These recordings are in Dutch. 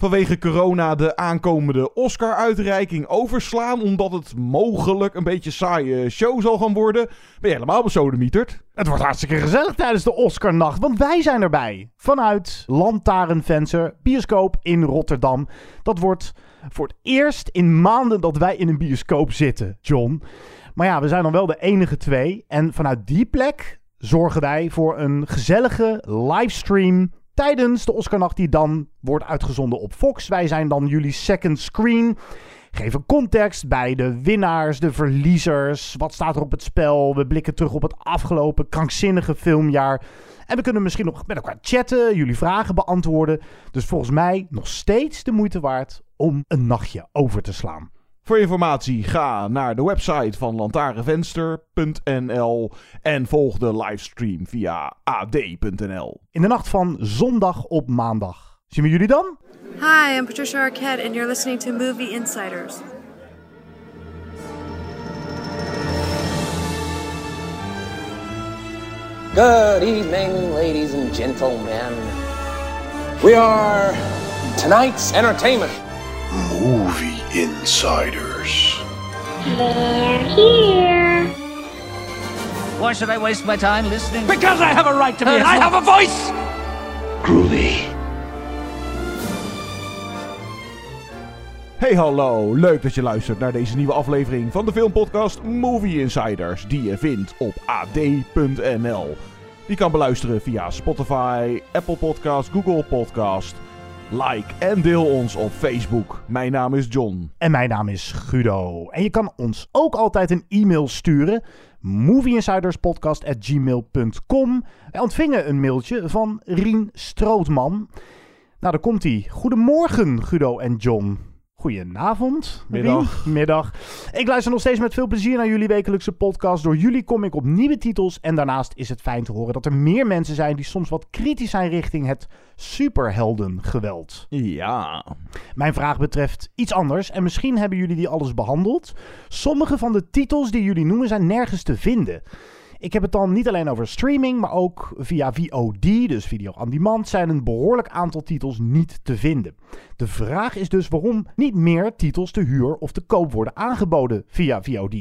Vanwege corona de aankomende Oscar-uitreiking overslaan... omdat het mogelijk een beetje saaie show zal gaan worden... ben je helemaal besodemieterd. Het wordt hartstikke gezellig tijdens de Oscarnacht, want wij zijn erbij. Vanuit Lantaarnvenster, bioscoop in Rotterdam. Dat wordt voor het eerst in maanden dat wij in een bioscoop zitten, John. Maar ja, we zijn dan wel de enige twee. En vanuit die plek zorgen wij voor een gezellige livestream tijdens de Oscarnacht die dan wordt uitgezonden op Fox. Wij zijn dan jullie second screen. Geven context bij de winnaars, de verliezers. Wat staat er op het spel? We blikken terug op het afgelopen krankzinnige filmjaar. En we kunnen misschien nog met elkaar chatten, jullie vragen beantwoorden. Dus volgens mij nog steeds de moeite waard om een nachtje over te slaan. Voor informatie ga naar de website van lantaarnvenster.nl en volg de livestream via ad.nl. In de nacht van zondag op maandag. Zien we jullie dan? Hi, I'm Patricia Arquette, and you're listening to Movie Insiders. Good evening, ladies and gentlemen. We are tonight's entertainment. Movie Insiders. They're here. Why should I waste my time listening? Because I have a right to be, and I have a voice! Groovy. Hey hallo, leuk dat je luistert naar deze nieuwe aflevering van de filmpodcast Movie Insiders, die je vindt op ad.nl. Die kan beluisteren via Spotify, Apple Podcast, Google Podcast. Like en deel ons op Facebook. Mijn naam is John. En mijn naam is Guido. En je kan ons ook altijd een e-mail sturen. movieinsiderspodcast.gmail.com Wij ontvingen een mailtje van Rien Strootman. Nou, daar komt hij. Goedemorgen, Guido en John. Goedenavond. Middag. Rien. Middag. Ik luister nog steeds met veel plezier naar jullie wekelijkse podcast. Door jullie kom ik op nieuwe titels. En daarnaast is het fijn te horen dat er meer mensen zijn die soms wat kritisch zijn richting het superheldengeweld. Ja. Mijn vraag betreft iets anders en misschien hebben jullie die alles behandeld. Sommige van de titels die jullie noemen zijn nergens te vinden. Ik heb het dan niet alleen over streaming, maar ook via VOD, dus video on demand, zijn een behoorlijk aantal titels niet te vinden. De vraag is dus waarom niet meer titels te huur of te koop worden aangeboden via VOD.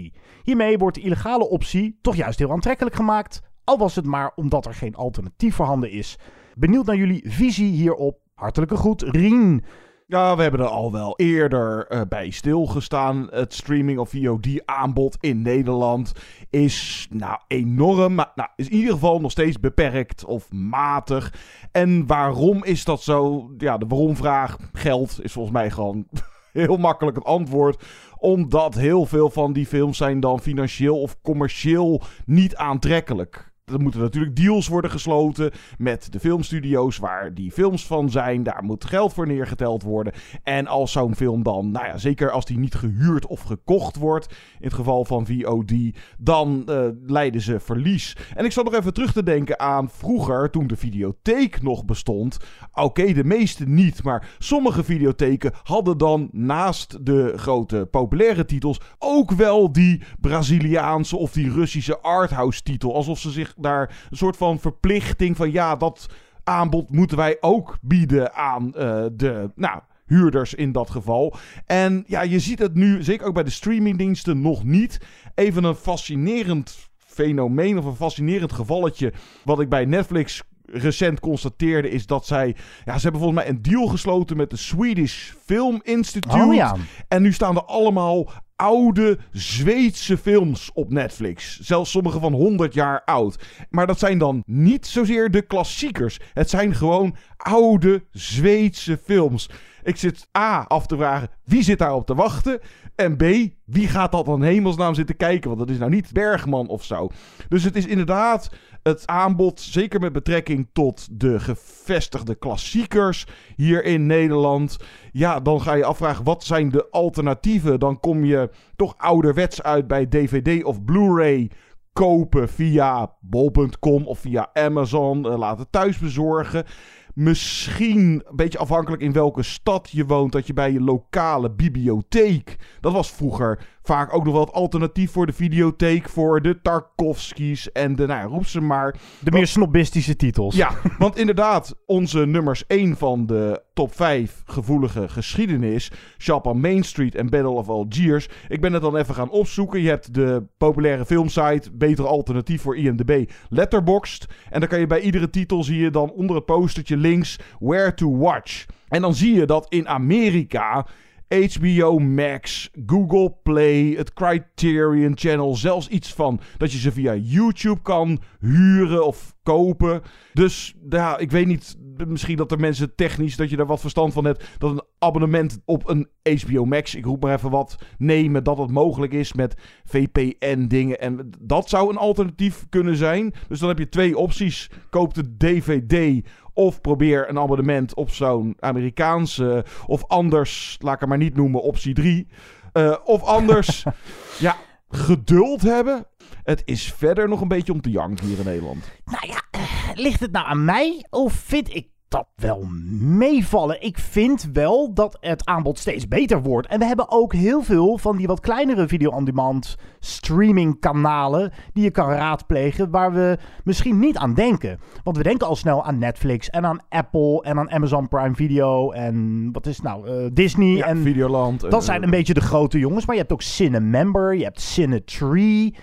Hiermee wordt de illegale optie toch juist heel aantrekkelijk gemaakt, al was het maar omdat er geen alternatief voorhanden is. Benieuwd naar jullie visie hierop. Hartelijke groet, Rien. Ja, we hebben er al wel eerder uh, bij stilgestaan. Het streaming of VOD aanbod in Nederland is nou enorm, maar nou, is in ieder geval nog steeds beperkt of matig. En waarom is dat zo? Ja, de waarom-vraag geld is volgens mij gewoon heel makkelijk het antwoord. Omdat heel veel van die films zijn dan financieel of commercieel niet aantrekkelijk er moeten natuurlijk deals worden gesloten met de filmstudio's waar die films van zijn. Daar moet geld voor neergeteld worden. En als zo'n film dan, nou ja, zeker als die niet gehuurd of gekocht wordt, in het geval van VOD, dan uh, leiden ze verlies. En ik zat nog even terug te denken aan vroeger, toen de videotheek nog bestond. Oké, de meeste niet, maar sommige videotheken hadden dan naast de grote populaire titels ook wel die Braziliaanse of die Russische arthouse titel. Alsof ze zich daar een soort van verplichting van ja, dat aanbod moeten wij ook bieden aan uh, de, nou, huurders in dat geval. En ja, je ziet het nu, zeker ook bij de streamingdiensten, nog niet. Even een fascinerend fenomeen of een fascinerend gevalletje wat ik bij Netflix recent constateerde is dat zij... Ja, ze hebben volgens mij een deal gesloten met de Swedish Film Institute. Oh, ja. En nu staan er allemaal oude Zweedse films op Netflix. Zelfs sommige van 100 jaar oud. Maar dat zijn dan niet zozeer de klassiekers. Het zijn gewoon oude Zweedse films. Ik zit A af te vragen wie zit daarop te wachten. En B, wie gaat dat dan hemelsnaam zitten kijken? Want dat is nou niet Bergman of zo. Dus het is inderdaad het aanbod, zeker met betrekking tot de gevestigde klassiekers hier in Nederland. Ja, dan ga je afvragen wat zijn de alternatieven. Dan kom je toch ouderwets uit bij DVD of Blu-ray kopen via bol.com of via Amazon, uh, laten thuis bezorgen. Misschien een beetje afhankelijk in welke stad je woont, dat je bij je lokale bibliotheek. Dat was vroeger vaak ook nog wel het alternatief voor de videotheek voor de Tarkovskis en de, nou ja, roep ze maar. De meer snobistische titels. Ja, want inderdaad, onze nummers 1 van de top 5 gevoelige geschiedenis, Japan Main Street en Battle of Algiers. Ik ben het dan even gaan opzoeken. Je hebt de populaire filmsite, beter alternatief voor IMDb, Letterboxd. En dan kan je bij iedere titel zie je dan onder het postertje links Where to Watch. En dan zie je dat in Amerika HBO Max, Google Play, het Criterion Channel, zelfs iets van dat je ze via YouTube kan huren of kopen. Dus ja, ik weet niet, misschien dat er mensen technisch, dat je daar wat verstand van hebt, dat een abonnement op een HBO Max, ik roep maar even wat, nemen, dat het mogelijk is met VPN dingen. En dat zou een alternatief kunnen zijn. Dus dan heb je twee opties. Koop de DVD of probeer een abonnement op zo'n Amerikaanse. Of anders, laat ik het maar niet noemen, optie 3. Uh, of anders, ja, geduld hebben. Het is verder nog een beetje om te janken hier in Nederland. Nou ja, uh, ligt het nou aan mij? Of vind ik dat wel meevallen. Ik vind wel dat het aanbod steeds beter wordt. En we hebben ook heel veel van die wat kleinere video-on-demand streaming kanalen die je kan raadplegen waar we misschien niet aan denken. Want we denken al snel aan Netflix en aan Apple en aan Amazon Prime Video en wat is nou, uh, Disney ja, en Videoland. Dat zijn een beetje de grote jongens, maar je hebt ook Cinemember, je hebt Cinetree.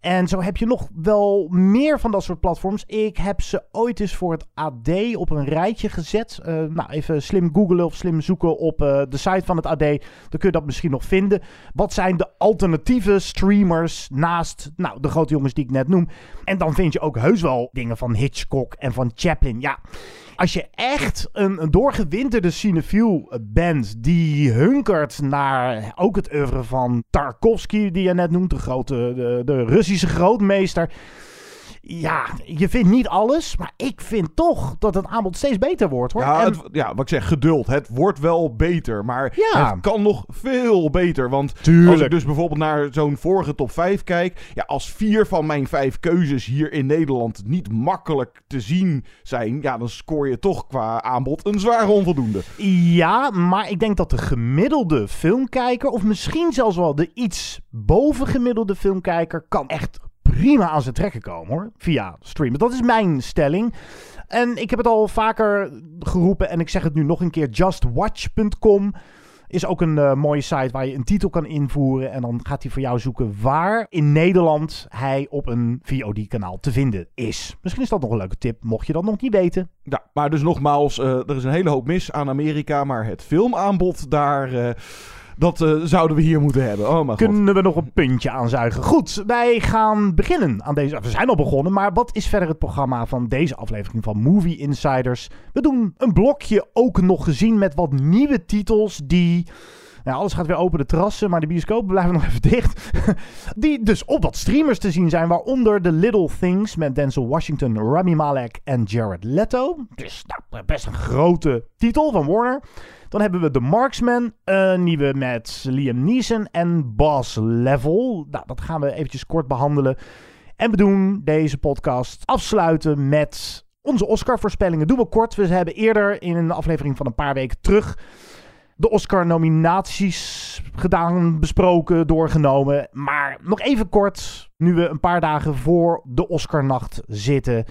En zo heb je nog wel meer van dat soort platforms. Ik heb ze ooit eens voor het AD op een rijtje gezet. Uh, nou, even slim googlen of slim zoeken op uh, de site van het AD. Dan kun je dat misschien nog vinden. Wat zijn de alternatieve streamers naast nou, de grote jongens die ik net noem? En dan vind je ook heus wel dingen van Hitchcock en van Chaplin. Ja, als je echt een, doorgewinterde cinefiel bent die hunkert naar ook het oeuvre van Tarkovsky, die je net noemt, de grote, de, de Russische grootmeester. Ja, je vindt niet alles, maar ik vind toch dat het aanbod steeds beter wordt. Hoor. Ja, En- het- ja, wat ik zeg, geduld. Het wordt wel beter, maar Ja. het kan nog veel beter. Want Tuurlijk. als ik dus bijvoorbeeld naar zo'n vorige top 5 kijk... Ja, als vier van mijn vijf keuzes hier in Nederland niet makkelijk te zien zijn... Ja, dan scoor je toch qua aanbod een zware onvoldoende. Ja, maar ik denk dat de gemiddelde filmkijker, of misschien zelfs wel de iets bovengemiddelde filmkijker, kan echt prima aan zijn trekken komen hoor. Via streamen. Dat is mijn stelling. En ik heb het al vaker geroepen en ik zeg het nu nog een keer. JustWatch.com is ook een eh, mooie site waar je een titel kan invoeren. En dan gaat hij voor jou zoeken waar in Nederland hij op een VOD-kanaal te vinden is. Misschien is dat nog een leuke tip, mocht je dat nog niet weten. Ja, maar dus nogmaals, eh, er is een hele hoop mis aan Amerika... maar het filmaanbod daar... eh, dat eh, zouden we hier moeten hebben. Oh god. Kunnen we nog een puntje aanzuigen? Goed, wij gaan beginnen aan deze. We zijn al begonnen, maar wat is verder het programma van deze aflevering van Movie Insiders? We doen een blokje ook nog gezien met wat nieuwe titels die. Alles gaat weer open de terrassen, maar de bioscopen blijven nog even dicht. Die dus op wat streamers te zien zijn, waaronder The Little Things met Denzel Washington, Rami Malek en Jared Leto. Dus nou, best een grote titel van Warner. Dan hebben we The Marksman, een nieuwe met Liam Neeson en Boss Level. Nou, dat gaan we eventjes kort behandelen. En we doen deze podcast afsluiten met onze Oscar-voorspellingen. Doen we kort. We hebben eerder in een aflevering van een paar weken terug de Oscar-nominaties gedaan, besproken, doorgenomen. Maar nog even kort, nu we een paar dagen voor de Oscarnacht zitten.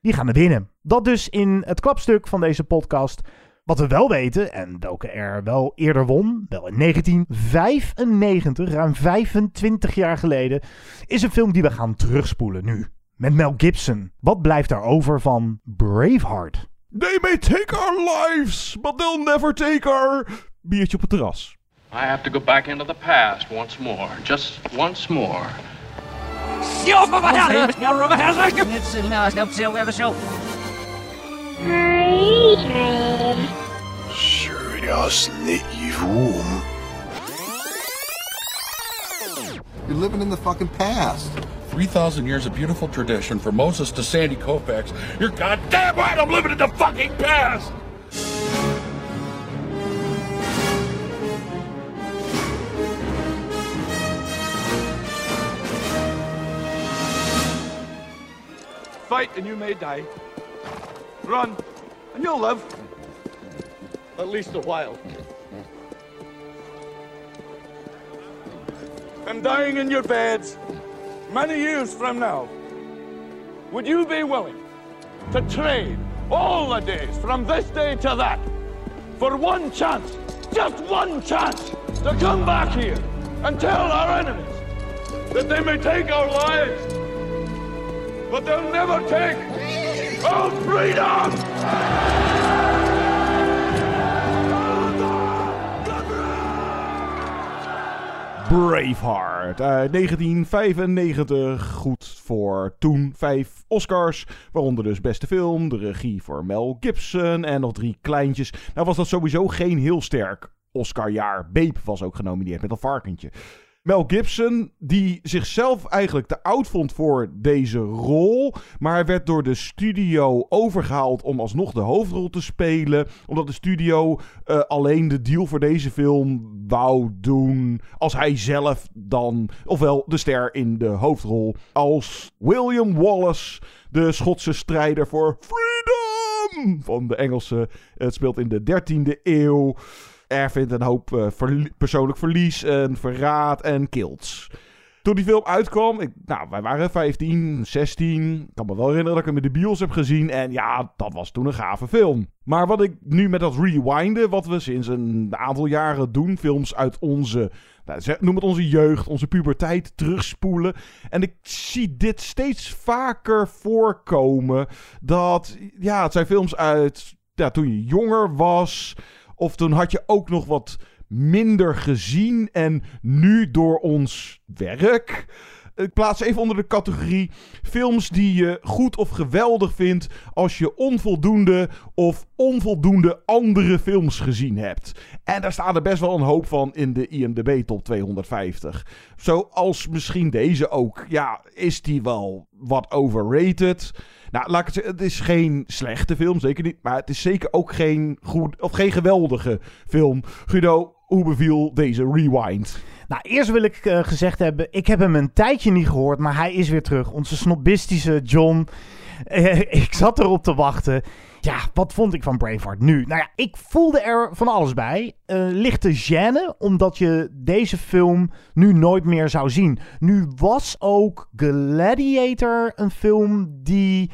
Die gaan er winnen. Dat dus in het klapstuk van deze podcast. Wat we wel weten, en welke er wel eerder won, wel in 1995, ruim 25 jaar geleden, is een film die we gaan terugspoelen nu. Met Mel Gibson. Wat blijft er over van Braveheart? They may take our lives, but they'll never take our... Biertje op het terras. I have to go back into the past once more. Just once more. Seriously, evil. You're living in the fucking past. 3,000 years of beautiful tradition from Moses to Sandy Koufax. You're goddamn right I'm living in the fucking past! Fight and you may die. Run And you'll live. At least a while. And dying in your beds many years from now, would you be willing to trade all the days from this day to that for one chance, just one chance, to come back here and tell our enemies that they may take our lives, but they'll never take our freedom! Braveheart uit 1995. Goed voor toen vijf Oscars. Waaronder dus beste film, de regie voor Mel Gibson en nog drie kleintjes. Nou was dat sowieso geen heel sterk Oscarjaar. Babe was ook genomineerd met een varkentje. Mel Gibson, die zichzelf eigenlijk te oud vond voor deze rol. Maar werd door de studio overgehaald om alsnog de hoofdrol te spelen. Omdat de studio uh, alleen de deal voor deze film wou doen. Als hij zelf dan, ofwel de ster in de hoofdrol. Als William Wallace, de Schotse strijder voor freedom van de Engelse. Het speelt in de 13e eeuw ervindt een hoop verli persoonlijk verlies, en verraad en kilts. Toen die film uitkwam, ik, nou, wij waren 15, 16. Ik kan me wel herinneren dat ik hem in de bios heb gezien. En ja, dat was toen een gave film. Maar wat ik nu met dat rewinden, wat we sinds een aantal jaren doen, films uit onze, nou, noem het onze jeugd, onze puberteit, terugspoelen. En ik zie dit steeds vaker voorkomen. Dat, ja, het zijn films uit ja, toen je jonger was. Of toen had je ook nog wat minder gezien. En nu door ons werk. Ik plaats even onder de categorie films die je goed of geweldig vindt als je onvoldoende of onvoldoende andere films gezien hebt. En daar staan er best wel een hoop van in de IMDb top 250. Zoals misschien deze ook. Ja, is die wel wat overrated? Nou, laat ik het zeggen, het is geen slechte film, zeker niet. Maar het is zeker ook geen, goed, of geen geweldige film. Guido, hoe beviel deze Rewind? Nou, eerst wil ik uh, gezegd hebben, ik heb hem een tijdje niet gehoord, maar hij is weer terug. Onze snobistische John. Uh, ik zat erop te wachten. Ja, wat vond ik van Braveheart nu? Nou ja, ik voelde er van alles bij. Uh, lichte gêne, omdat je deze film nu nooit meer zou zien. Nu was ook Gladiator een film die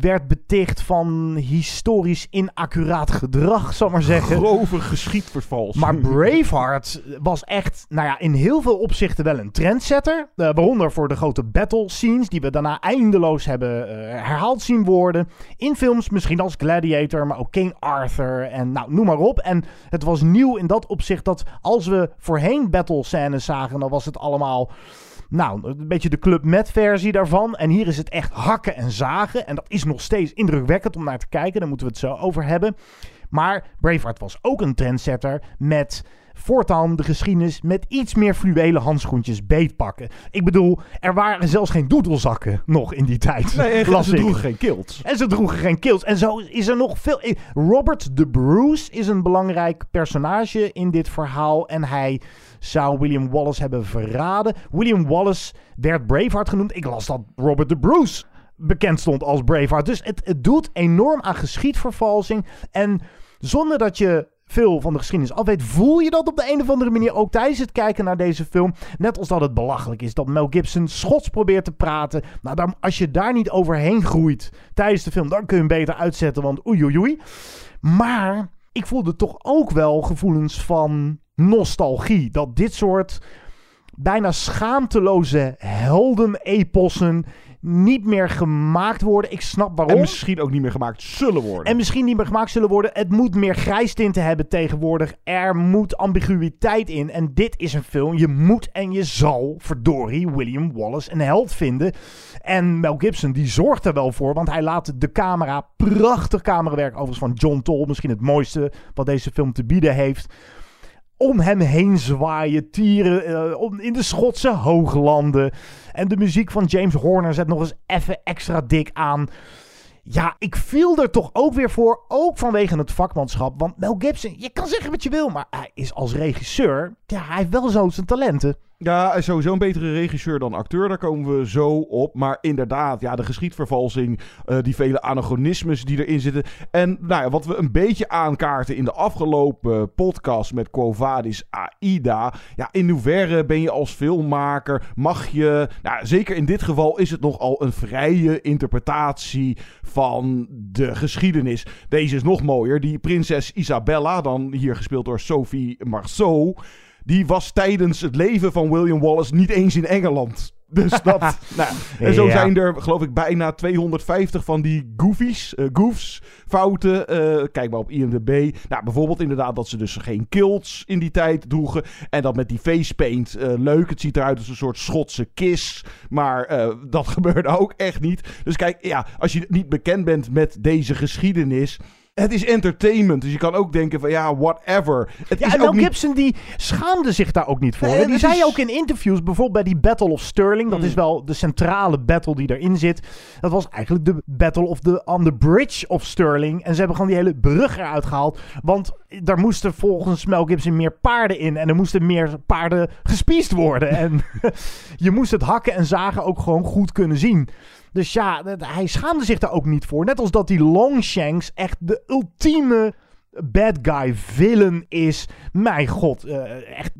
werd beticht van historisch inaccuraat gedrag, zal ik maar zeggen. Grove geschiedvervalsing. Maar Braveheart was echt, nou ja, in heel veel opzichten wel een trendsetter. Uh, waaronder voor de grote battle scenes, die we daarna eindeloos hebben uh, herhaald zien worden. In films misschien als Gladiator, maar ook King Arthur en nou, noem maar op. En het was nieuw in dat opzicht dat als we voorheen battle scènes zagen, dan was het allemaal nou, een beetje de Club Med versie daarvan. En hier is het echt hakken en zagen. En dat is nog steeds indrukwekkend om naar te kijken. Daar moeten we het zo over hebben. Maar Braveheart was ook een trendsetter met voortaan de geschiedenis met iets meer fluwelen handschoentjes beetpakken. Ik bedoel, er waren zelfs geen doedelzakken nog in die tijd. Nee, en ze droegen geen kilts. En ze droegen geen kilts. En zo is er nog veel... Robert de Bruce is een belangrijk personage in dit verhaal. En hij zou William Wallace hebben verraden. William Wallace werd Braveheart genoemd. Ik las dat Robert de Bruce bekend stond als Braveheart. Dus het, het doet enorm aan geschiedvervalsing. En zonder dat je veel van de geschiedenis af weet, voel je dat op de een of andere manier ook tijdens het kijken naar deze film. Net als dat het belachelijk is dat Mel Gibson Schots probeert te praten. Nou, dan, als je daar niet overheen groeit tijdens de film, dan kun je hem beter uitzetten, want oei oei oei. Maar ik voelde toch ook wel gevoelens van nostalgie. Dat dit soort bijna schaamteloze helden-epossen niet meer gemaakt worden. Ik snap waarom. En misschien ook niet meer gemaakt zullen worden. En misschien niet meer gemaakt zullen worden. Het moet meer grijstinten hebben tegenwoordig. Er moet ambiguïteit in. En dit is een film. Je moet en je zal, verdorie, William Wallace een held vinden. En Mel Gibson, die zorgt er wel voor. Want hij laat de camera, prachtig camerawerk overigens van John Toll. Misschien het mooiste wat deze film te bieden heeft om hem heen zwaaien, tieren uh, in de Schotse hooglanden. En de muziek van James Horner zet nog eens even extra dik aan. Ja, ik viel er toch ook weer voor, ook vanwege het vakmanschap. Want Mel Gibson, je kan zeggen wat je wil, maar hij is als regisseur, ja, hij heeft wel zo zijn talenten. Ja, sowieso een betere regisseur dan acteur, daar komen we zo op. Maar inderdaad, ja, de geschiedvervalsing, eh, die vele anachronismes die erin zitten. En nou ja, wat we een beetje aankaarten in de afgelopen podcast met Quo Vadis Aida. Ja, in hoeverre ben je als filmmaker, mag je... Nou, zeker in dit geval is het nogal een vrije interpretatie van de geschiedenis. Deze is nog mooier. Die prinses Isabella, dan hier gespeeld door Sophie Marceau die was tijdens het leven van William Wallace niet eens in Engeland. Dus dat. nou, en zo Ja. zijn er, geloof ik, bijna 250 van die goofies, eh, goofs, fouten. eh, kijk maar op IMDb. Nou, bijvoorbeeld inderdaad dat ze dus geen kilts in die tijd droegen. En dat met die facepaint eh, leuk. Het ziet eruit als een soort Schotse kis. Maar dat gebeurde ook echt niet. Dus kijk, ja, als je niet bekend bent met deze geschiedenis. Het is entertainment, dus je kan ook denken van ja, whatever. Het Ja, is en Mel niet Gibson die schaamde zich daar ook niet voor. Nee, die zei ook in interviews, bijvoorbeeld bij die Battle of Stirling, dat Mm. is wel de centrale battle die erin zit. Dat was eigenlijk de Battle of the on the Bridge of Stirling. En ze hebben gewoon die hele brug eruit gehaald. Want daar moesten volgens Mel Gibson meer paarden in. En er moesten meer paarden gespiest worden. en je moest het hakken en zagen ook gewoon goed kunnen zien. Dus ja, hij schaamde zich daar ook niet voor. Net als dat die Longshanks echt de ultieme bad guy villain is. Mijn god, eh, echt,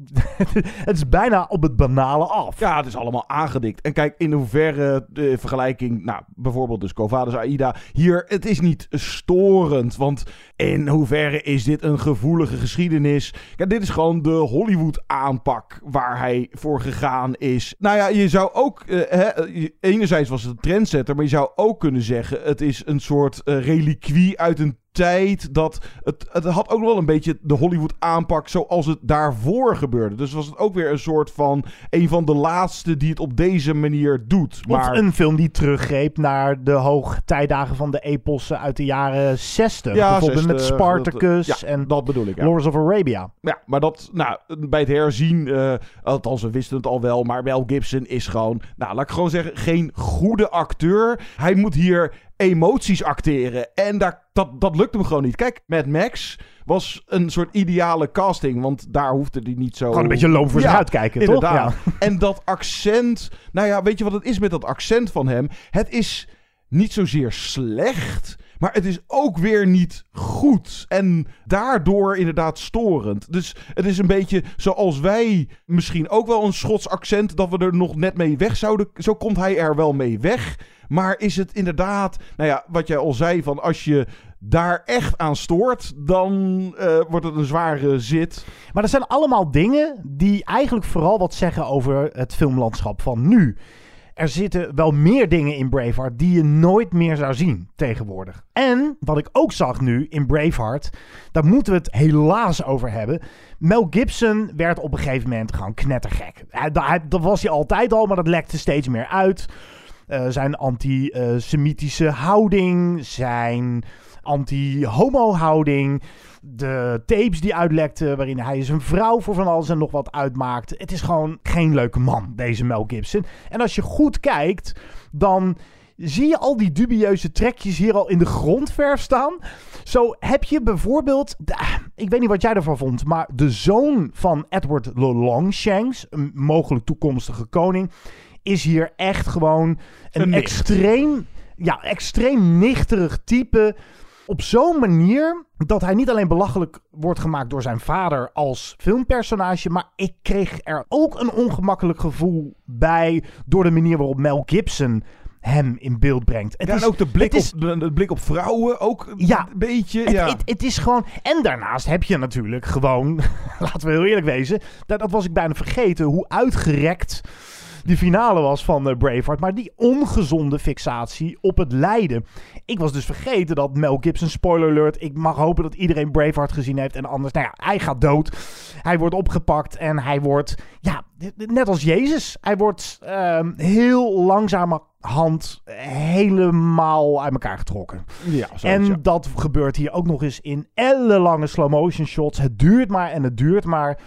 het is bijna op het banale af. Ja, het is allemaal aangedikt. En kijk, in hoeverre de vergelijking, nou, bijvoorbeeld dus Covadis Aida, hier, het is niet storend, want in hoeverre is dit een gevoelige geschiedenis? Ja, dit is gewoon de Hollywood aanpak waar hij voor gegaan is. Nou ja, je zou ook, eh, hè, je- enerzijds was het een trendsetter, maar je zou ook kunnen zeggen, het is een soort eh, reliquie uit een tijd dat het, het had ook wel een beetje de Hollywood aanpak zoals het daarvoor gebeurde. Dus was het ook weer een soort van een van de laatste die het op deze manier doet. Maar Of een film die teruggreep naar de hoogtijdagen van de epossen uit de jaren 60. Ja, Bijvoorbeeld met 60, Spartacus dat- ja, en dat bedoel ik. Ja. Lords of Arabia. Ja, maar dat, nou, bij het herzien, eh, althans we wisten het al wel, maar Mel Gibson is gewoon, nou, laat ik gewoon zeggen, geen goede acteur. Hij moet hier emoties acteren en daar, dat, dat lukt hem gewoon niet. Kijk, Mad Max was een soort ideale casting, want daar hoefde hij niet zo... Gewoon een beetje loom voor zich Ja, uitkijken, toch? Ja. En dat accent, nou ja, weet je wat het is met dat accent van hem? Het is niet zozeer slecht, maar het is ook weer niet goed. En daardoor inderdaad storend. Dus het is een beetje zoals wij misschien ook wel een Schots accent, dat we er nog net mee weg zouden. Zo komt hij er wel mee weg. Maar is het inderdaad, nou ja, wat jij al zei, van als je daar echt aan stoort, dan eh, wordt het een zware zit. Maar dat zijn allemaal dingen die eigenlijk vooral wat zeggen over het filmlandschap van nu. Er zitten wel meer dingen in Braveheart die je nooit meer zou zien tegenwoordig. En wat ik ook zag nu in Braveheart, daar moeten we het helaas over hebben. Mel Gibson werd op een gegeven moment gewoon knettergek. Dat was hij altijd al, maar dat lekte steeds meer uit. Eh, zijn anti-Semitische houding, zijn anti-homo-houding. De tapes die uitlekten, waarin hij zijn vrouw voor van alles en nog wat uitmaakt. Het is gewoon geen leuke man, deze Mel Gibson. En als je goed kijkt, dan zie je al die dubieuze trekjes hier al in de grondverf staan. Zo heb je bijvoorbeeld, ik weet niet wat jij ervan vond, maar de zoon van Edward Longshanks, een mogelijk toekomstige koning, is hier echt gewoon een, Een extreem, ja, extreem nichterig type. Op zo'n manier dat hij niet alleen belachelijk wordt gemaakt door zijn vader als filmpersonage, maar ik kreeg er ook een ongemakkelijk gevoel bij door de manier waarop Mel Gibson hem in beeld brengt. Het Ja, is, en ook de blik, is- op, de, de blik op vrouwen, ook Ja. een beetje. het, ja. het, het is gewoon. En daarnaast heb je natuurlijk gewoon. laten we heel eerlijk wezen. Dat, dat was ik bijna vergeten. Hoe uitgerekt die finale was van eh, Braveheart. Maar die ongezonde fixatie op het lijden. Ik was dus vergeten dat Mel Gibson, spoiler alert. Ik mag hopen dat iedereen Braveheart gezien heeft. En anders, nou ja, hij gaat dood. Hij wordt opgepakt en hij wordt. Ja, net als Jezus. Hij wordt ehm, heel langzamerhand helemaal uit elkaar getrokken. ja, zoiets, En ja. dat gebeurt hier ook nog eens in ellenlange slow motion shots. Het duurt maar en het duurt maar.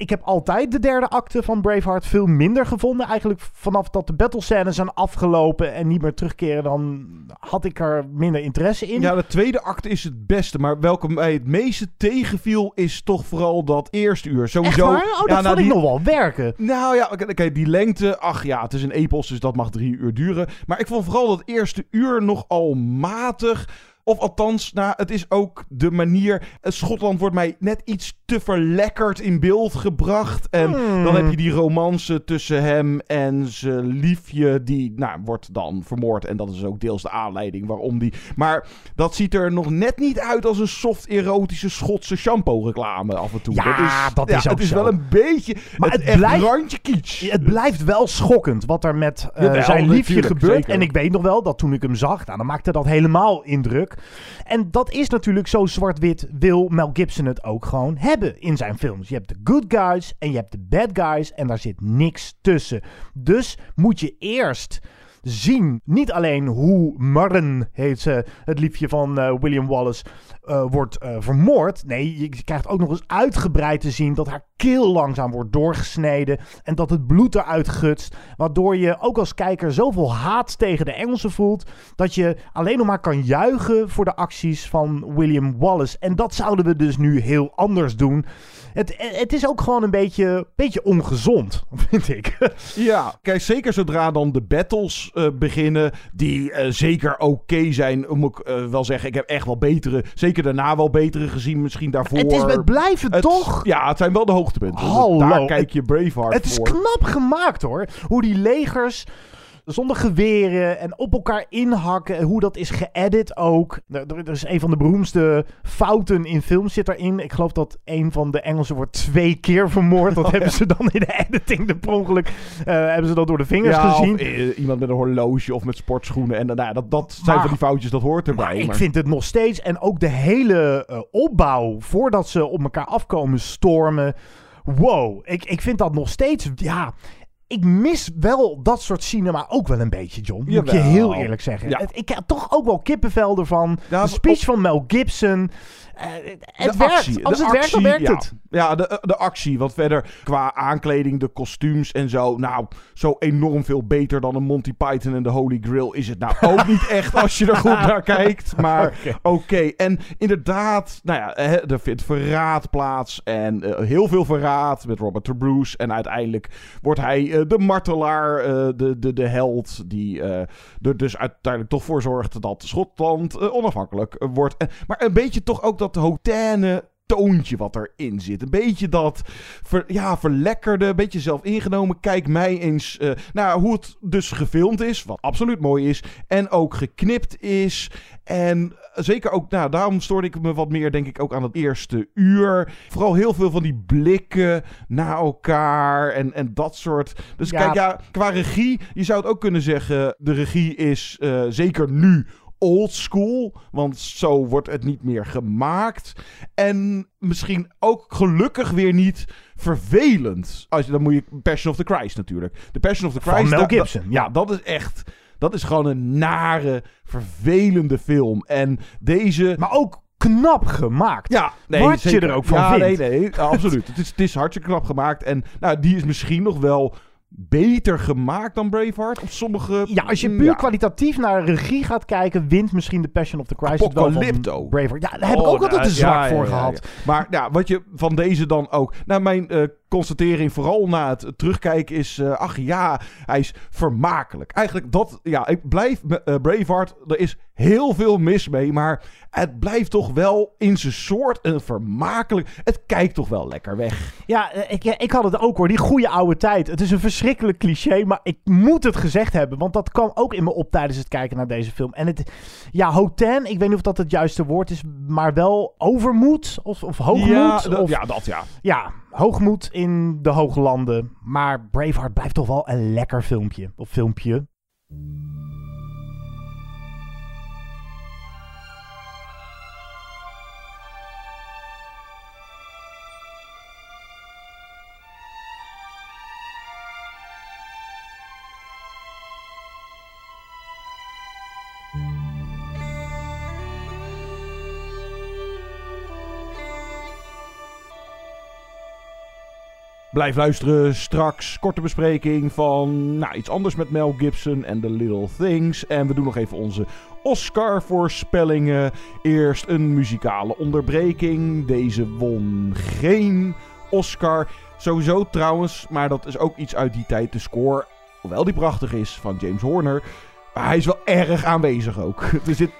Ik heb altijd de derde acte van Braveheart veel minder gevonden. Eigenlijk vanaf dat de battlescènes zijn afgelopen en niet meer terugkeren, dan had ik er minder interesse in. Ja, de tweede acte is het beste. Maar welke mij het meeste tegenviel is toch vooral dat eerste uur. Sowieso. Oh, dat ja, vond nou, ik die- nog wel werken. Nou ja, oké, oké, die lengte. Ach ja, het is een epos, dus dat mag drie uur duren. Maar ik vond vooral dat eerste uur nogal matig. Of althans, nou, het is ook de manier. eh, Schotland wordt mij net iets te verlekkerd in beeld gebracht. En Hmm. dan heb je die romance tussen hem en zijn liefje. Die, nou, wordt dan vermoord. En dat is ook deels de aanleiding waarom die. Maar dat ziet er nog net niet uit als een soft erotische Schotse shampoo-reclame af en toe. Ja, dat is ja, ook Het is zo. wel een beetje. Maar het, blijft- randje kitsch. Het blijft wel schokkend wat er met eh, zijn liefje gebeurt. zeker. En ik weet nog wel dat toen ik hem zag, nou, dan maakte dat helemaal indruk. En dat is natuurlijk zo zwart-wit wil Mel Gibson het ook gewoon hebben in zijn films. Je hebt de good guys en je hebt de bad guys en daar zit niks tussen. Dus moet je eerst zien, niet alleen hoe Marren, heet ze, het liefje van eh, William Wallace, eh, wordt eh, vermoord. Nee, je krijgt ook nog eens uitgebreid te zien dat haar keel langzaam wordt doorgesneden en dat het bloed eruit gutst. Waardoor je ook als kijker zoveel haat tegen de Engelsen voelt dat je alleen nog maar kan juichen voor de acties van William Wallace. En dat zouden we dus nu heel anders doen. Het, het is ook gewoon een beetje, beetje ongezond, vind ik. Ja, kijk, zeker zodra dan de battles eh, beginnen, die zeker oké zijn, moet ik wel zeggen. Ik heb echt wel betere, zeker daarna wel betere gezien, misschien daarvoor. Het is met blijven Het- toch? Ja, het zijn wel de hoogtepunten. Hallo, Daar het- kijk je Braveheart Het is voor. knap gemaakt hoor. Hoe die legers zonder geweren en op elkaar inhakken. En hoe dat is geëdit ook. Er, is een van de beroemdste fouten in films zit erin. Ik geloof dat een van de Engelsen wordt twee keer vermoord. Dat Oh, hebben ja. ze dan in de editing de per ongeluk, eh, hebben ze dat door de vingers ja, gezien. Of, eh, iemand met een horloge of met sportschoenen. En dan, nou, dat, dat zijn Maar- van die foutjes, dat hoort erbij. Maar ik vind het nog steeds. En ook de hele eh, opbouw voordat ze op elkaar afkomen stormen. Wow, ik, ik vind dat nog steeds. Ja, ik mis wel dat soort cinema ook wel een beetje, John. Moet je heel eerlijk zeggen. Ja. Het- ik heb toch ook wel kippenvel ervan. Ja, de speech van Mel Gibson. Eh, het de werkt. actie, Als de het werkt, dan werkt ja. het. Ja, de, de actie. Want verder qua aankleding, de kostuums en zo. Nou, zo enorm veel beter dan een Monty Python en de Holy Grail is het nou ook niet echt als je er goed naar kijkt. Maar oké. En inderdaad, nou ja, er vindt verraad plaats. En eh, heel veel verraad met Robert de Bruce. En uiteindelijk wordt hij eh, de martelaar, de, de, de held. Die er dus uiteindelijk toch voor zorgt dat Schotland onafhankelijk wordt. Maar een beetje toch ook dat hotane toontje wat erin zit. Een beetje dat ver, ja, verlekkerde, een beetje zelf ingenomen. Kijk mij eens eh, naar hoe het dus gefilmd is, wat absoluut mooi is. En ook geknipt is. En zeker ook, nou, daarom stoorde ik me wat meer, denk ik, ook aan het eerste uur. Vooral heel veel van die blikken naar elkaar en, en dat soort. Dus Ja. kijk, ja, qua regie, je zou het ook kunnen zeggen, de regie is eh, zeker nu old school, want zo wordt het niet meer gemaakt. En misschien ook gelukkig weer niet vervelend. Als je, dan moet je Passion of the Christ natuurlijk. De Passion of the Van Christ. Mel da- da- Gibson, ja, dat is echt. Dat is gewoon een nare, vervelende film. En deze. Maar ook knap gemaakt. Ja, nee, Wat je er ook van ja, vindt. Nee, nee, absoluut. het, is, het is hartstikke knap gemaakt. En nou, die is misschien nog wel beter gemaakt dan Braveheart. Op sommige... Ja, als je puur Ja. kwalitatief naar regie gaat kijken, wint misschien de Passion of the Christ het wel Apocalypto. Braveheart. Ja, daar heb ik Oh, ook altijd een zwak ja, voor ja, gehad. Maar ja, wat je van deze dan ook... Nou, mijn eh, constatering vooral na het terugkijken is... eh, ach ja, hij is vermakelijk. Eigenlijk dat... Ja, ik blijf... eh, Braveheart, er is heel veel mis mee. Maar het blijft toch wel in zijn soort een vermakelijk... Het kijkt toch wel lekker weg. Ja, eh, ik, ik had het ook hoor. Die goede oude tijd. Het is een verschrikkelijk cliché, maar ik moet het gezegd hebben. Want dat kwam ook in me op tijdens het kijken naar deze film. En het, ja, hoten, ik weet niet of dat het juiste woord is, maar wel overmoed of, of hoogmoed. Ja, dat- of, ja, dat ja. Ja, hoogmoed in de hooglanden. Maar Braveheart blijft toch wel een lekker filmpje. Of filmpje. Blijf luisteren. Straks korte bespreking van nou, iets anders met Mel Gibson en The Little Things. En we doen nog even onze Oscar-voorspellingen. Eerst een muzikale onderbreking. Deze won geen Oscar. Sowieso trouwens, maar dat is ook iets uit die tijd. De score, hoewel die prachtig is, van James Horner. Maar hij is wel erg aanwezig ook. Er zit,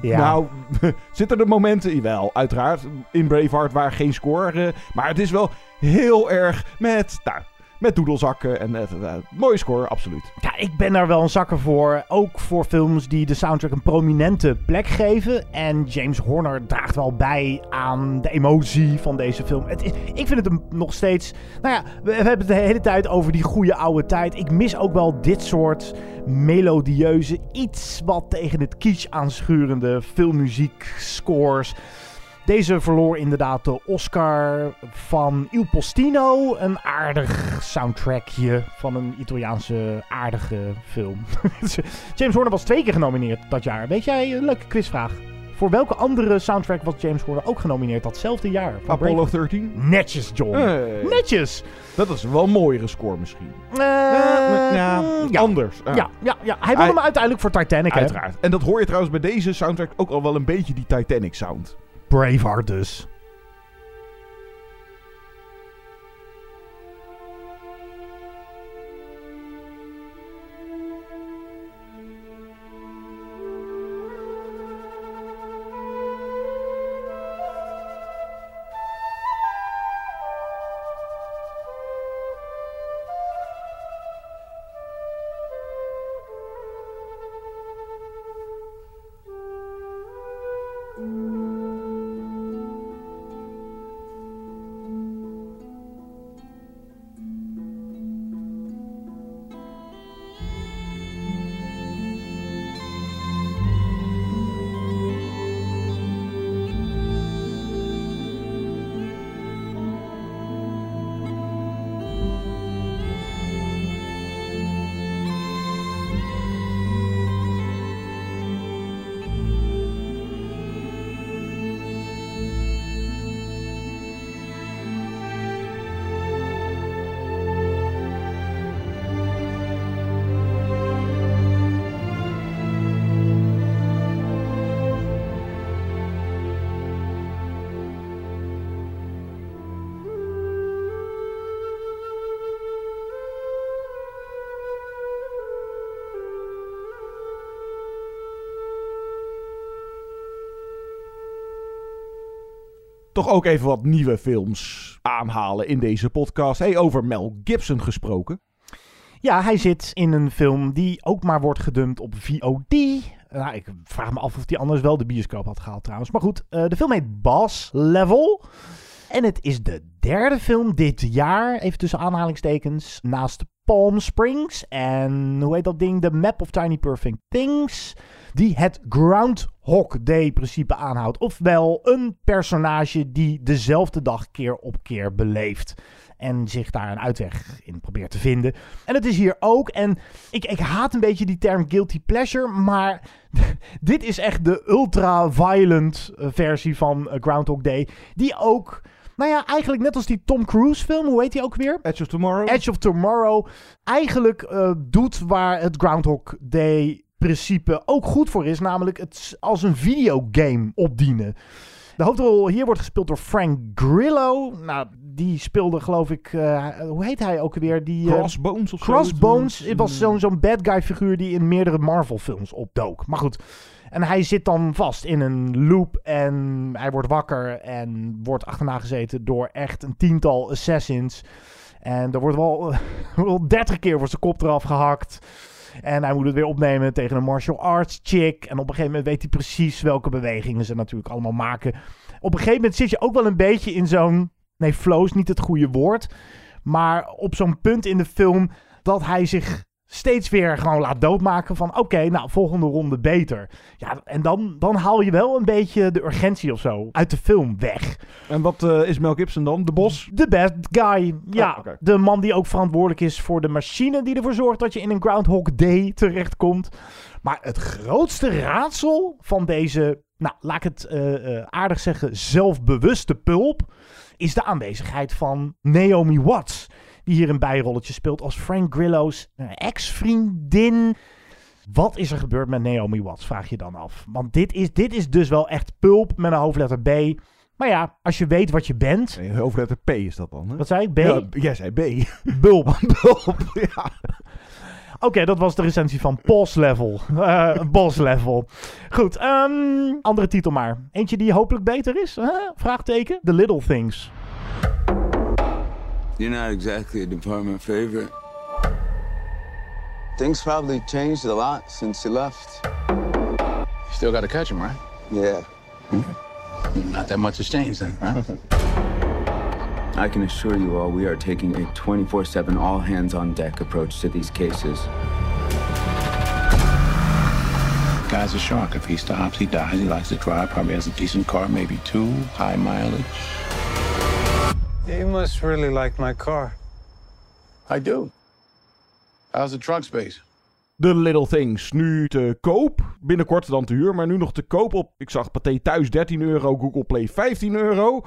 Ja. Nou, zitten er momenten, wel, uiteraard, in Braveheart waar geen score. eh, maar het is wel heel erg met, nou, met doedelzakken. En eh, mooie score, absoluut. Ja, ik ben daar wel een zakker voor. Ook voor films die de soundtrack een prominente plek geven. En James Horner draagt wel bij aan de emotie van deze film. Het ik vind het nog steeds. Nou ja, we, we hebben het de hele tijd over die goede oude tijd. Ik mis ook wel dit soort melodieuze, iets wat tegen het kitsch aanschurende filmmuziek scores. Deze verloor inderdaad de Oscar van Il Postino. Een aardig soundtrackje van een Italiaanse aardige film. James Horner was twee keer genomineerd dat jaar. Weet jij, een leuke quizvraag. Voor welke andere soundtrack was James Horner ook genomineerd datzelfde jaar? Van Apollo Braveheart? 13? Netjes, John. Hey. Netjes. Dat is wel een mooiere score misschien. Eh, ja, ja. anders. Ah. Ja, ja, ja. Hij won hem uiteindelijk voor Titanic, hè? Uiteraard. En dat hoor je trouwens bij deze soundtrack ook al wel een beetje die Titanic sound. Braveheart dus. Toch ook even wat nieuwe films aanhalen in deze podcast. Hey, over Mel Gibson gesproken. Ja, hij zit in een film die ook maar wordt gedumpt op VOD. Nou, ik vraag me af of die anders wel de bioscoop had gehaald trouwens. Maar goed, eh, de film heet Boss Level. En het is de derde film dit jaar, even tussen aanhalingstekens, naast Palm Springs en hoe heet dat ding? The Map of Tiny Perfect Things. Die het Groundhog Day principe aanhoudt. Ofwel een personage die dezelfde dag keer op keer beleeft. En zich daar een uitweg in probeert te vinden. En het is hier ook. En ik, ik haat een beetje die term guilty pleasure. Maar dit is echt de ultra-violent eh, versie van eh, Groundhog Day. Die ook, nou ja, eigenlijk net als die Tom Cruise film. Hoe heet die ook weer? Edge of Tomorrow. Edge of Tomorrow. Eigenlijk eh, doet waar het Groundhog Day principe ook goed voor is. Namelijk het als een videogame opdienen. De hoofdrol hier wordt gespeeld door Frank Grillo. Nou, die speelde geloof ik... eh, hoe heet hij ook weer? Die, eh, Crossbones of zo. Crossbones. Het was zo'n zo'n bad guy figuur die in meerdere Marvel films opdook. Maar goed. En hij zit dan vast in een loop en hij wordt wakker en wordt achterna gezeten door echt een tiental assassins. En er wordt wel, wel 30 keer voor zijn kop eraf gehakt. En hij moet het weer opnemen tegen een martial arts chick. En op een gegeven moment weet hij precies welke bewegingen ze natuurlijk allemaal maken. Op een gegeven moment zit je ook wel een beetje in zo'n... Nee, flow is niet het goede woord. Maar op zo'n punt in de film dat hij zich steeds weer gewoon laat doodmaken van... Oké, nou, volgende ronde beter. Ja, en dan, dan haal je wel een beetje de urgentie of zo uit de film weg. En wat eh, is Mel Gibson dan? De bos? De bad guy. Ja, Oh, de man die ook verantwoordelijk is voor de machine die ervoor zorgt dat je in een Groundhog Day terechtkomt. Maar het grootste raadsel van deze, nou laat ik het eh, eh, aardig zeggen, zelfbewuste pulp, is de aanwezigheid van Naomi Watts. Die hier een bijrolletje speelt als Frank Grillo's ex-vriendin. Wat is er gebeurd met Naomi Watts, vraag je dan af. Want dit is, dit is dus wel echt pulp met een hoofdletter B. Maar ja, als je weet wat je bent... Nee, hoofdletter P is dat dan, hè? Wat zei ik? B? Ja, jij zei B. Bulb. Bulb, ja. Oké, dat was de recensie van Boss Level. Eh boss Level. Goed, ehm, andere titel maar. Eentje die hopelijk beter is? Huh? Vraagteken. The Little Things. You're not exactly a department favorite. Things probably changed a lot since you left. You still got to catch him, right? Yeah. Hmm. Not that much has changed then, right? I can assure you all we are taking a 24 7 all hands on deck approach to these cases. Guy's a shark. If he stops, he dies. He likes to drive. Probably has a decent car, maybe two, high mileage. You must really like my car. I do. How's the trunk space? The Little Things nu te koop. Binnenkort dan te huur, maar nu nog te koop op. Ik zag Pathé thuis 13 euro, Google Play 15 euro.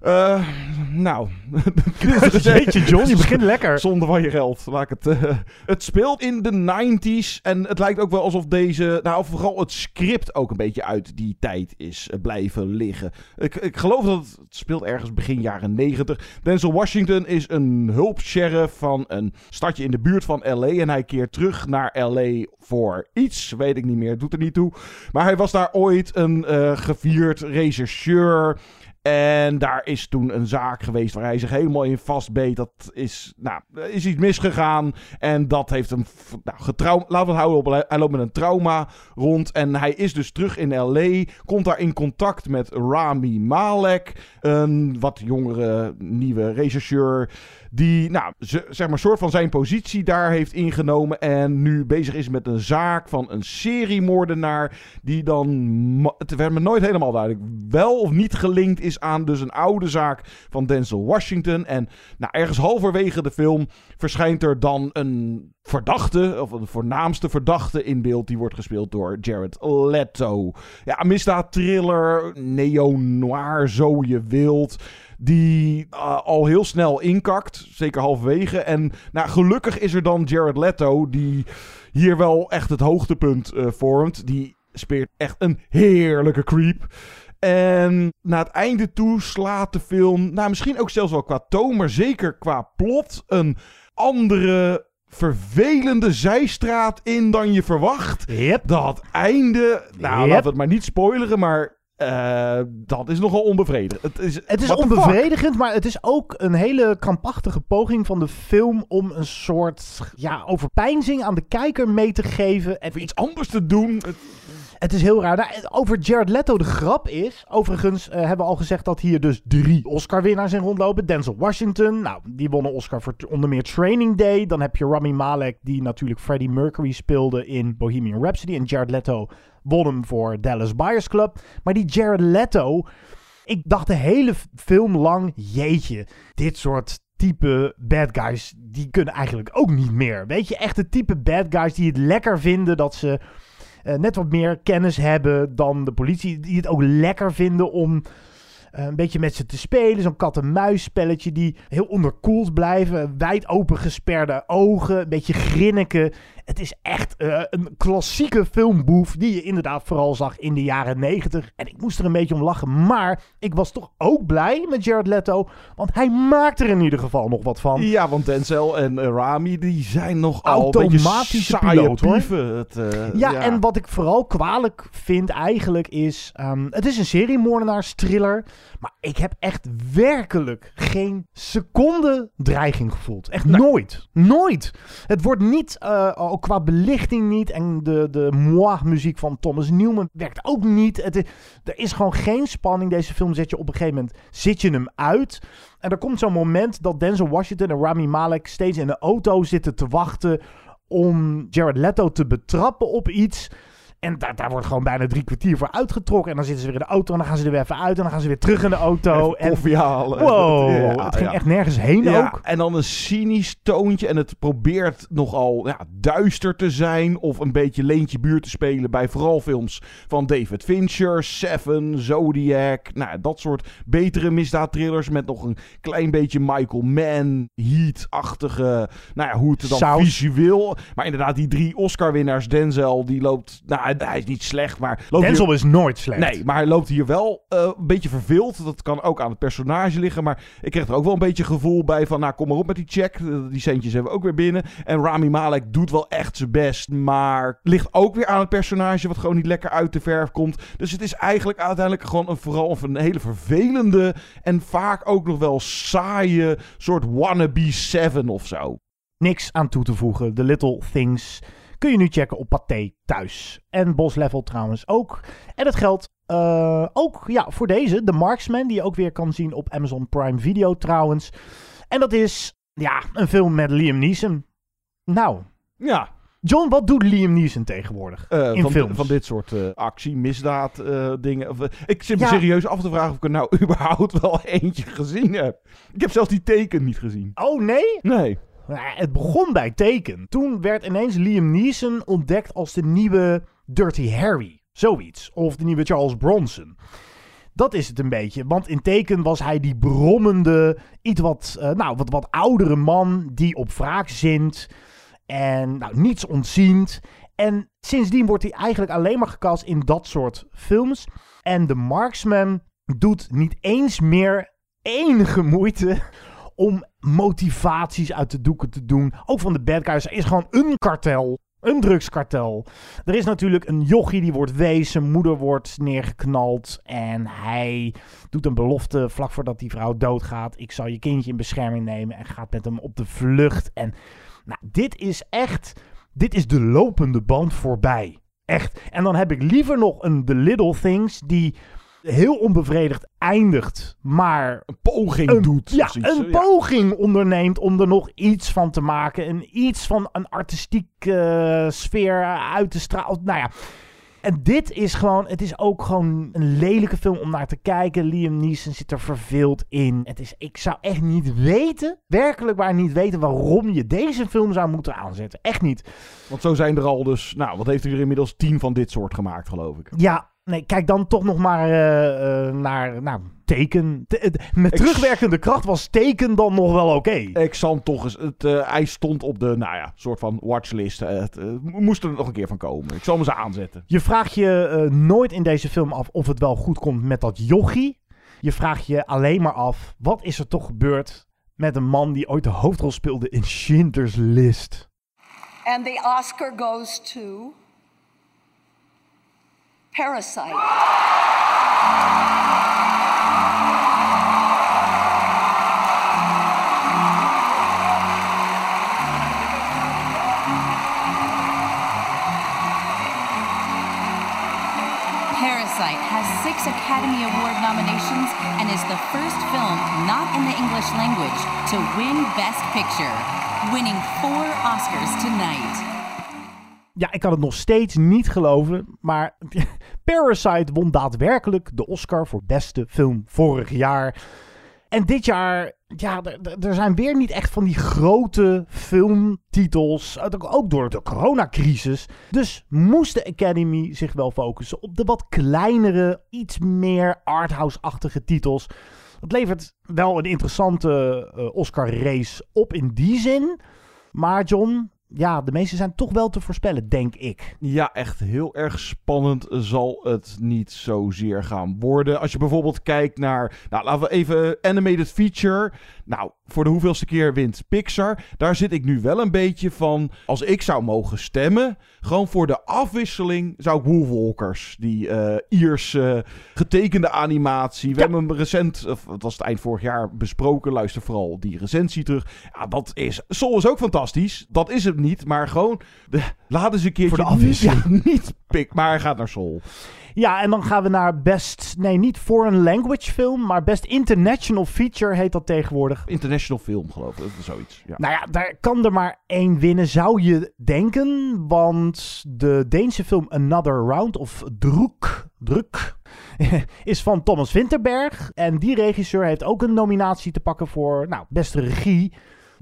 Eh, nou. Jeetje, John, je begint lekker. Zonder van je geld. Laat het, eh, het speelt in de 90s. En het lijkt ook wel alsof deze. Nou, vooral het script ook een beetje uit die tijd is eh, blijven liggen. Ik, ik geloof dat het, het speelt ergens begin jaren 90. Denzel Washington is een hulpsheriff van een stadje in de buurt van LA. En hij keert terug naar LA voor iets. Weet ik niet meer. Doet er niet toe. Maar hij was daar ooit een gevierd rechercheur. En daar is toen een zaak geweest waar hij zich helemaal in vastbeet. Dat is, nou, is iets misgegaan. En dat heeft hem nou, getraum. Laten we het houden op. Hij loopt met een trauma rond. En hij is dus terug in LA. Komt daar in contact met Rami Malek. Een wat jongere nieuwe rechercheur. Die, nou, ze- zeg maar, soort van zijn positie daar heeft ingenomen. En nu bezig is met een zaak van een seriemoordenaar. Die dan, het werd me nooit helemaal duidelijk, wel of niet gelinkt is aan dus een oude zaak van Denzel Washington. En nou, ergens halverwege de film verschijnt er dan een verdachte, of een voornaamste verdachte in beeld. Die wordt gespeeld door Jared Leto. Ja, misdaad, thriller, neo-noir, zo je wilt. Die uh, al heel snel inkakt, zeker halverwege. En nou, gelukkig is er dan Jared Leto, die hier wel echt het hoogtepunt uh, vormt. Die speelt echt een heerlijke creep. En naar het einde toe slaat de film, nou misschien ook zelfs wel qua toon, maar zeker qua plot, een andere vervelende zijstraat in dan je verwacht. Yep. Dat einde, nou Yep. laten we het maar niet spoileren, maar uh, dat is nogal onbevredigend. Het is, Het is onbevredigend, maar het is ook een hele krampachtige poging van de film om een soort ja, overpeinzing aan de kijker mee te geven. En iets anders te doen. Het, het is heel raar. Nou, over Jared Leto de grap is, overigens uh, hebben we al gezegd dat hier dus drie Oscar-winnaars in rondlopen. Denzel Washington, nou, die won een Oscar voor onder meer Training Day. Dan heb je Rami Malek, die natuurlijk Freddie Mercury speelde in Bohemian Rhapsody. En Jared Leto won hem voor Dallas Buyers Club. Maar die Jared Leto, ik dacht de hele film lang, jeetje, dit soort type bad guys, die kunnen eigenlijk ook niet meer. Weet je, echt de type bad guys die het lekker vinden dat ze uh, net wat meer kennis hebben dan de politie. Die het ook lekker vinden om een beetje met ze te spelen. Zo'n kat-en-muis spelletje die heel onderkoeld blijven. Wijd open gesperde ogen, een beetje grinniken. Het is echt uh, een klassieke filmboef die je inderdaad vooral zag in de jaren 90. En ik moest er een beetje om lachen. Maar ik was toch ook blij met Jared Leto. Want hij maakt er in ieder geval nog wat van. Ja, want Denzel en Rami die zijn nog automatische piloot het, uh, ja, ja, en wat ik vooral kwalijk vind eigenlijk is... Um, het is een seriemoordenaars thriller. Maar ik heb echt werkelijk geen seconde dreiging gevoeld. Echt nee. nooit. Nooit. Het wordt niet, uh, ook qua belichting niet. En de, de moi-muziek van Thomas Newman werkt ook niet. Het is, er is gewoon geen spanning. Deze film zet je op een gegeven moment, zit je hem uit. En er komt zo'n moment dat Denzel Washington en Rami Malek steeds in de auto zitten te wachten om Jared Leto te betrappen op iets. En daar, daar wordt gewoon bijna drie kwartier voor uitgetrokken. En dan zitten ze weer in de auto en dan gaan ze er weer even uit. En dan gaan ze weer terug in de auto. Even en koffie halen. Wow, Ja, het ging ja. echt nergens heen Ja, ook. en dan een cynisch toontje. En het probeert nogal ja, duister te zijn. Of een beetje leentje buur te spelen bij vooral films van David Fincher, Seven, Zodiac. Nou, dat soort betere misdaadthrillers. Met nog een klein beetje Michael Mann, Heat-achtige. Nou ja, hoe het dan Saus. visueel. Maar inderdaad, die drie Oscar-winnaars. Denzel, die loopt. Nou, hij- hij is niet slecht, maar. Denzel hier- is nooit slecht. Nee, maar hij loopt hier wel eh, een beetje verveeld. Dat kan ook aan het personage liggen. Maar ik kreeg er ook wel een beetje gevoel bij van... Nou, kom maar op met die check. Eh, Die centjes hebben we ook weer binnen. En Rami Malek doet wel echt zijn best. Maar ligt ook weer aan het personage... wat gewoon niet lekker uit de verf komt. Dus het is eigenlijk uiteindelijk gewoon een, vooral of een hele vervelende... en vaak ook nog wel saaie soort wannabe Seven of zo. Niks aan toe te voegen. The Little Things kun je nu checken op Pathé thuis. En Boss Level trouwens ook. En dat geldt eh, ook ja, voor deze, The Marksman, die je ook weer kan zien op Amazon Prime Video trouwens. En dat is ja, een film met Liam Neeson. Nou, Ja, John, wat doet Liam Neeson tegenwoordig Eh, in van, films? van dit soort eh, actie, misdaad dingen. Of, ik zit me Ja. serieus af te vragen of ik er nou überhaupt wel eentje gezien heb. Ik heb zelfs die teken niet gezien. Oh nee? Nee. Nou, het begon bij Taken. Toen werd ineens Liam Neeson ontdekt als de nieuwe Dirty Harry. Zoiets. Of de nieuwe Charles Bronson. Dat is het een beetje. Want in Taken was hij die brommende, iets wat, eh, nou, wat, wat oudere man die op wraak zint. En nou, niets ontziend. En sindsdien wordt hij eigenlijk alleen maar gecast in dat soort films. En The Marksman doet niet eens meer enige moeite om motivaties uit de doeken te doen. Ook van de bad guys. Er is gewoon een kartel. Een drugskartel. Er is natuurlijk een jochie die wordt wees. Zijn moeder wordt neergeknald. En hij doet een belofte vlak voordat die vrouw doodgaat. Ik zal je kindje in bescherming nemen. En gaat met hem op de vlucht. En nou, dit is echt... Dit is de lopende band voorbij. Echt. En dan heb ik liever nog een The Little Things die heel onbevredigd eindigt, maar Een poging een, doet. ja, zoiets, een eh, ja. poging onderneemt om er nog iets van te maken. En iets van een artistieke eh, sfeer uit te stralen. Nou ja. En dit is gewoon, het is ook gewoon een lelijke film om naar te kijken. Liam Neeson zit er verveeld in. Het is, ik zou echt niet weten, werkelijk waar niet weten waarom je deze film zou moeten aanzetten. Echt niet. Want zo zijn er al dus... Nou, wat heeft hij er inmiddels tien van dit soort gemaakt, geloof ik. Ja, nee, kijk dan toch nog maar eh, eh, naar, nou, teken. Met Ik- terugwerkende kracht was teken dan nog wel oké. Ik zal hem toch eens... Het, eh, hij stond op de, nou ja, soort van watchlist. Het, moest er nog een keer van komen. Ik zal hem eens aanzetten. Je vraagt je nooit in deze film af of het wel goed komt met dat jochie. Je vraagt je alleen maar af, wat is er toch gebeurd met een man die ooit de hoofdrol speelde in Schindler's List? And the Oscar goes to Parasite. Parasite has six Academy Award nominations and is the first film not in the English language to win Best Picture, winning four Oscars tonight. Ja, ik kan het nog steeds niet geloven, maar Parasite won daadwerkelijk de Oscar voor beste film vorig jaar. En dit jaar, ja, er- zijn weer niet echt van die grote filmtitels, eh, ook door de coronacrisis. Dus moest de Academy zich wel focussen op de wat kleinere, iets meer arthouse-achtige titels. Dat levert wel een interessante eh, Oscar-race op in die zin. Maar John, ja, de meeste zijn toch wel te voorspellen, denk ik. Ja, echt heel erg spannend zal het niet zozeer gaan worden. Als je bijvoorbeeld kijkt naar, nou laten we even animated feature. Nou, voor de hoeveelste keer wint Pixar. Daar zit ik nu wel een beetje van, als ik zou mogen stemmen, gewoon voor de afwisseling zou ik Woolwalkers, die eh Ierse getekende animatie. We hebben hem recent, of het was het eind vorig jaar, besproken. Luister vooral die recensie terug. Ja, dat is, Soul is ook fantastisch. Dat is het niet, maar gewoon, de, laat eens een keertje... Voor de afwisseling. Ja, niet pik, maar hij gaat naar Soul. Ja, en dan gaan we naar best, nee, niet foreign language film, maar best international feature heet dat tegenwoordig. International film, geloof ik. Zoiets. Ja. Nou ja, daar kan er maar één winnen, zou je denken. Want de Deense film Another Round, of Druk, Druk is van Thomas Winterberg. En die regisseur heeft ook een nominatie te pakken voor nou, beste regie.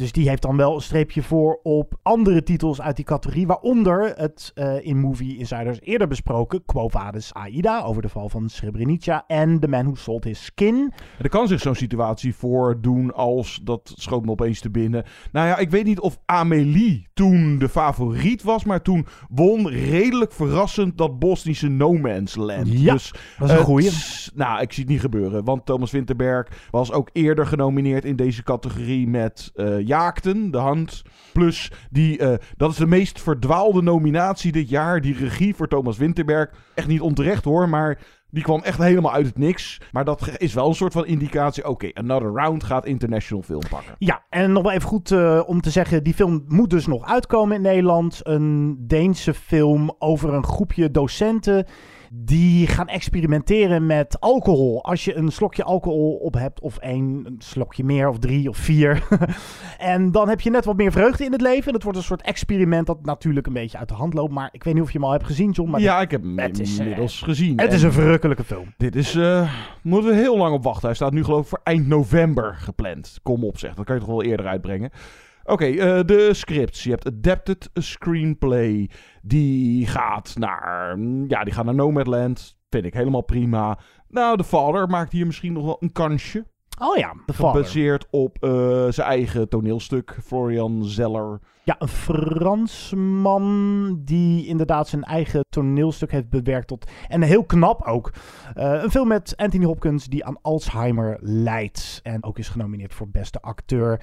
Dus die heeft dan wel een streepje voor op andere titels uit die categorie. Waaronder het uh, in Movie Insiders eerder besproken Quo Vadis Aida over de val van Srebrenica. En The Man Who Sold His Skin. Er kan zich zo'n situatie voordoen als, dat schoot me opeens te binnen. Nou ja, ik weet niet of Amélie toen de favoriet was. Maar toen won redelijk verrassend dat Bosnische No Man's Land. Ja, dus, dat is een goeie. Nou, ik zie het niet gebeuren. Want Thomas Winterberg was ook eerder genomineerd in deze categorie met... Uh, Jaakten, de hand. Plus, die, uh, dat is de meest verdwaalde nominatie dit jaar. Die regie voor Thomas Winterberg. Echt niet onterecht hoor, maar die kwam echt helemaal uit het niks. Maar dat is wel een soort van indicatie. Oké, Another Round gaat international film pakken. Ja, en nog wel even goed uh, om te zeggen. Die film moet dus nog uitkomen in Nederland. Een Deense film over een groepje docenten die gaan experimenteren met alcohol. Als je een slokje alcohol op hebt, of één slokje meer, of drie, of vier. en dan heb je net wat meer vreugde in het leven. En het wordt een soort experiment dat natuurlijk een beetje uit de hand loopt. Maar ik weet niet of je hem al hebt gezien, John. Maar ja, dit, ik heb hem inmiddels gezien. Het is een verrukkelijke film. Dit is, uh, moeten we heel lang op wachten. Hij staat nu geloof ik voor eind november gepland. Kom op zeg, dat kan je toch wel eerder uitbrengen. Oké, okay, uh, de scripts. Je hebt Adapted Screenplay. Die gaat naar, ja, die gaat naar Nomadland. Vind ik helemaal prima. Nou, de Father maakt hier misschien nog wel een kansje. Oh ja, de Father. Gebaseerd op uh, zijn eigen toneelstuk, Florian Zeller. Ja, een Fransman die inderdaad zijn eigen toneelstuk heeft bewerkt tot... En heel knap ook. Uh, een film met Anthony Hopkins die aan Alzheimer lijdt. En ook is genomineerd voor beste acteur.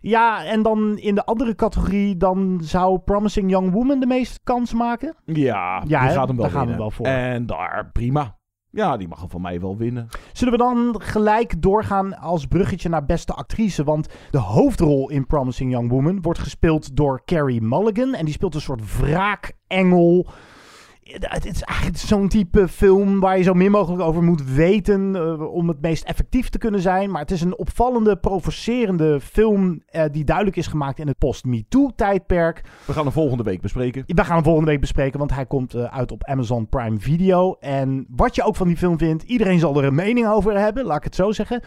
Ja, en dan in de andere categorie, dan zou Promising Young Woman de meeste kans maken. Ja, ja die gaat hem wel daar gaan we wel voor. En daar, prima. Ja, die mag hem van mij wel winnen. Zullen we dan gelijk doorgaan als bruggetje naar beste actrice? Want de hoofdrol in Promising Young Woman wordt gespeeld door Carrie Mulligan. En die speelt een soort wraakengel het is eigenlijk zo'n type film waar je zo min mogelijk over moet weten uh, om het meest effectief te kunnen zijn. Maar het is een opvallende, provocerende film uh, die duidelijk is gemaakt in het post-MeToo-tijdperk. We gaan hem volgende week bespreken. We gaan hem volgende week bespreken, want hij komt uh, uit op Amazon Prime Video. En wat je ook van die film vindt, iedereen zal er een mening over hebben, laat ik het zo zeggen.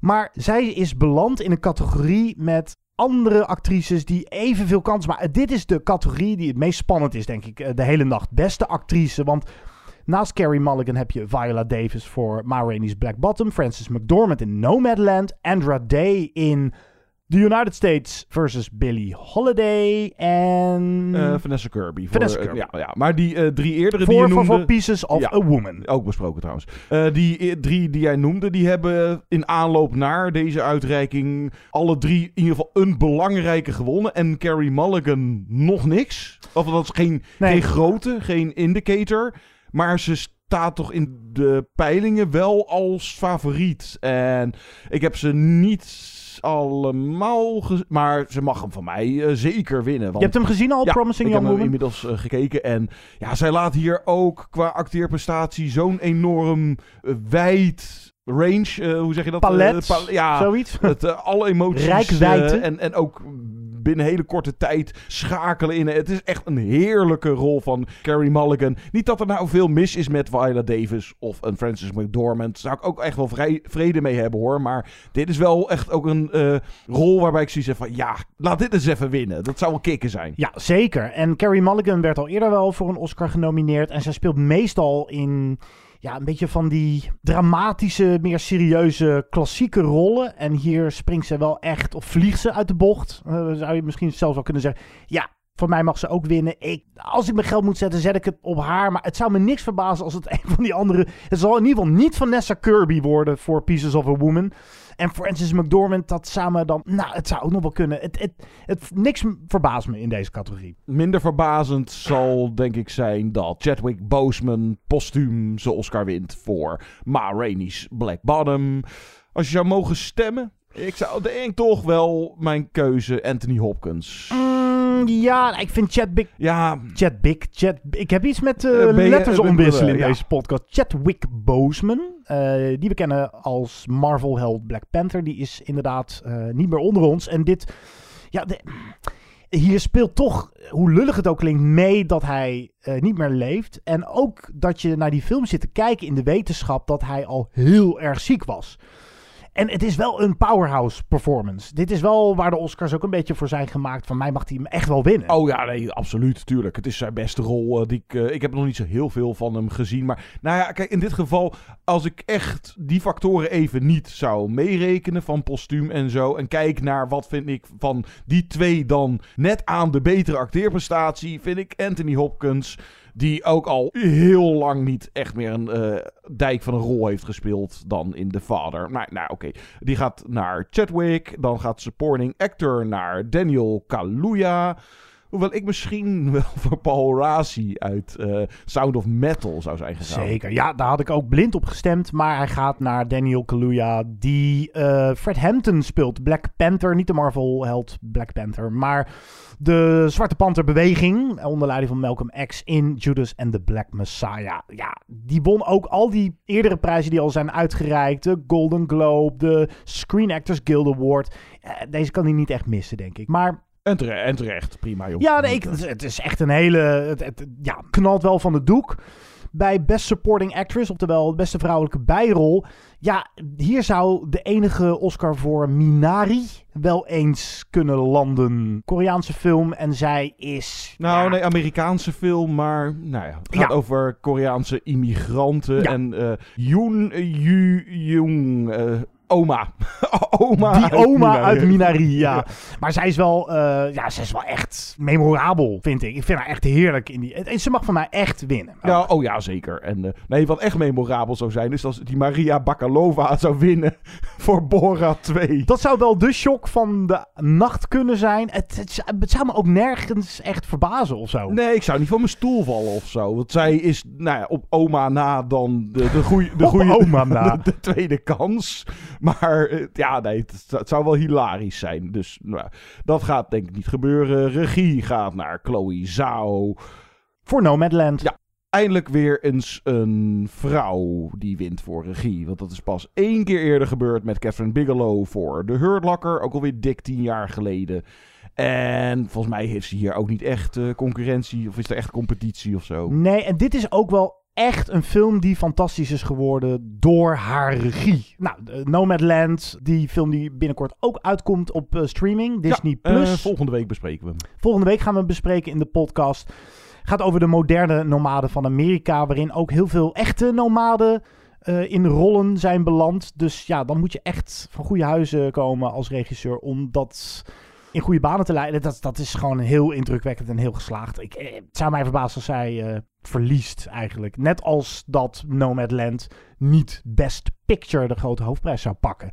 Maar zij is beland in een categorie met andere actrices die evenveel kans maken. Dit is de categorie die het meest spannend is, denk ik, de hele nacht. Beste actrice, want naast Carrie Mulligan heb je Viola Davis voor Ma Black Bottom, Frances McDormand in Nomadland, Andra Day in The United States versus Billie Holiday en... Uh, Vanessa Kirby. Vanessa voor, Kirby. Uh, ja, ja, maar die uh, drie eerdere voor, die je voor, noemde... voor Pieces of ja, a Woman. Ook besproken trouwens. die drie die jij noemde, die hebben in aanloop naar deze uitreiking... alle drie in ieder geval een belangrijke gewonnen. En Carrie Mulligan nog niks. Of dat is geen, Nee. geen grote, geen indicator. Maar ze staat toch in de peilingen wel als favoriet. En ik heb ze niet allemaal. Maar ze mag hem van mij eh, zeker winnen. Want, Je hebt hem gezien al, ja, Promising ik Young heb hem Woman? inmiddels eh, gekeken. En ja, zij laat hier ook qua acteerprestatie zo'n enorm eh, wijd range, eh, hoe zeg je dat? Palet, Eh, ja, zoiets. Het, eh, alle emoties. Rijkwijde. en, en ook binnen hele korte tijd schakelen in. Het is echt een heerlijke rol van Carrie Mulligan. Niet dat er nou veel mis is met Viola Davis of een Frances McDormand. Daar zou ik ook echt wel vrij, vrede mee hebben hoor. Maar dit is wel echt ook een rol waarbij ik zoiets heb van... Ja, laat dit eens even winnen. Dat zou wel kicken zijn. Ja, zeker. En Carrie Mulligan werd al eerder wel voor een Oscar genomineerd. En zij speelt meestal in ja, een beetje van die dramatische, meer serieuze, klassieke rollen. En hier springt ze wel echt, of vliegt ze uit de bocht. Eh, zou je misschien zelfs wel kunnen zeggen. Ja, voor mij mag ze ook winnen. Ik, als ik mijn geld moet zetten, zet ik het op haar. Maar het zou me niks verbazen als het een van die andere... Het zal in ieder geval niet Vanessa Kirby worden voor Pieces of a Woman. En Frances McDormand, dat samen dan... Nou, het zou ook nog wel kunnen. Het, het, het, niks verbaast me in deze categorie. Minder verbazend zal denk ik zijn dat Chadwick Boseman postuum zijn Oscar wint voor Ma Rainey's Black Bottom. Als je zou mogen stemmen, ik zou denk toch wel mijn keuze Anthony Hopkins. Mm, ja, ik vind Chadwick... Ja, Chadwick, Chad, ik heb iets met uh, Eh, letters eh, ben- omwisselen in ja. deze podcast. Chadwick Boseman. eh, die we kennen als Marvel-held Black Panther. Die is inderdaad eh, niet meer onder ons. En dit, ja, de- hier speelt toch, hoe lullig het ook klinkt, mee dat hij eh, niet meer leeft. En ook dat je naar die film zit te kijken in de wetenschap dat hij al heel erg ziek was. En het is wel een powerhouse performance. Dit is wel waar de Oscars ook een beetje voor zijn gemaakt. Van mij mag hij hem echt wel winnen. Oh ja, nee, absoluut, tuurlijk. Het is zijn beste rol. eh, die ik, eh, ik heb nog niet zo heel veel van hem gezien. Maar nou ja, kijk, in dit geval, als ik echt die factoren even niet zou meerekenen van postuum en zo. En kijk naar wat vind ik van die twee dan net aan de betere acteerprestatie, vind ik Anthony Hopkins. Die ook al heel lang niet echt meer een eh, dijk van een rol heeft gespeeld dan in The Father. Nou, nou oké. Die gaat naar Chadwick. Dan gaat supporting actor naar Daniel Kaluuya. Hoewel ik misschien wel voor Paul Raci uit eh, Sound of Metal zou zijn gegaan. Zeker, ja, daar had ik ook blind op gestemd. Maar hij gaat naar Daniel Kaluuya, die eh, Fred Hampton speelt. Black Panther, niet de Marvel-held Black Panther, maar de Zwarte Panther-beweging onder leiding van Malcolm X in Judas and the Black Messiah. Ja, die won ook al die eerdere prijzen die al zijn uitgereikt. De Golden Globe, de Screen Actors Guild Award. Eh, deze kan hij niet echt missen, denk ik. Maar En, tere- en terecht, prima joh. ja, nee, ik, het is echt een hele. Het, het- ja, knalt wel van de doek. Bij Best Supporting Actress, oftewel beste vrouwelijke bijrol. Ja, hier zou de enige Oscar voor Minari wel eens kunnen landen. Koreaanse film en zij is. Nou, nee, Amerikaanse film, maar nou ja, het gaat Ja. over Koreaanse immigranten. Ja. En eh Yoon Yu Jung, eh, oma. oma Die uit oma Minari. uit Minari, ja. Maar zij is wel, eh, ja, zij is wel echt memorabel, vind ik. Ik vind haar echt heerlijk. In die, en ze mag van mij echt winnen. Ja, oh ja, zeker. En eh, nee, wat echt memorabel zou zijn, is als die Maria Bakalova zou winnen voor Bora 2. Dat zou wel de shock van de nacht kunnen zijn. Het, het, zou- het zou me ook nergens echt verbazen of zo. Nee, ik zou niet van mijn stoel vallen of zo. Want zij is, nou ja, op oma na dan de, de goede... De Op goeie- oma na. De, de tweede kans. Maar eh, ja, nee, het, het zou wel hilarisch zijn. Dus nou, dat gaat denk ik niet gebeuren. Regie gaat naar Chloe Zhao. Voor Nomadland. Ja, eindelijk weer eens een vrouw die wint voor regie. Want dat is pas één keer eerder gebeurd met Catherine Bigelow voor The Hurt Locker. Ook alweer dik tien jaar geleden. En volgens mij heeft ze hier ook niet echt eh, concurrentie. Of is er echt competitie of zo. Nee, en dit is ook wel echt een film die fantastisch is geworden door haar regie. Nou, eh, Nomadland, die film die binnenkort ook uitkomt op eh, streaming, Disney+. Eh, Plus. volgende week bespreken we hem. Volgende week gaan we hem bespreken in de podcast. Gaat over de moderne nomaden van Amerika, waarin ook heel veel echte nomaden in rollen zijn beland. Dus ja, dan moet je echt van goede huizen komen als regisseur om dat in goede banen te leiden. Dat, dat is gewoon heel indrukwekkend en heel geslaagd. Ik, het zou mij verbazen als zij verliest eigenlijk. Net als dat Nomadland niet Best Picture de grote hoofdprijs zou pakken.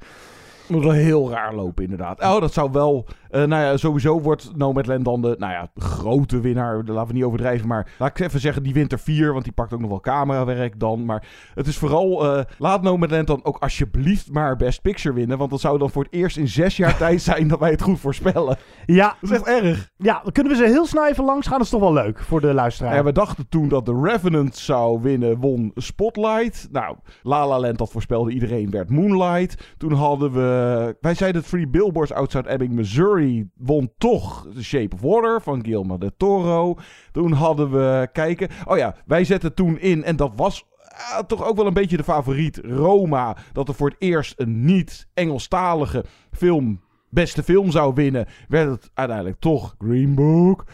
Moet wel heel raar lopen, inderdaad. Oh, dat zou wel. Eh, nou ja, sowieso wordt Nomadland dan de. Nou ja, grote winnaar. Laten we niet overdrijven. Maar laat ik even zeggen, die wint er vier. Want die pakt ook nog wel camerawerk dan. Maar het is vooral. eh, laat Nomadland dan ook alsjeblieft maar Best Picture winnen. Want dat zou dan voor het eerst in zes jaar tijd zijn dat wij het goed voorspellen. Ja, Dat is echt erg. ja, dan kunnen we ze heel snel even langs gaan. Dat is toch wel leuk voor de luisteraar. Ja, we dachten toen dat The Revenant zou winnen, won Spotlight. Nou, La La Land, dat voorspelde iedereen, werd Moonlight. Toen hadden we... Wij zeiden Three Billboards Outside Ebbing, Missouri, won toch The Shape of Water van Guillermo del Toro. Toen hadden we... Kijken... Oh ja, wij zetten toen in, en dat was... ah, toch ook wel een beetje de favoriet Roma. Dat er voor het eerst een niet-Engelstalige film beste film zou winnen. Werd het uiteindelijk toch Green Book.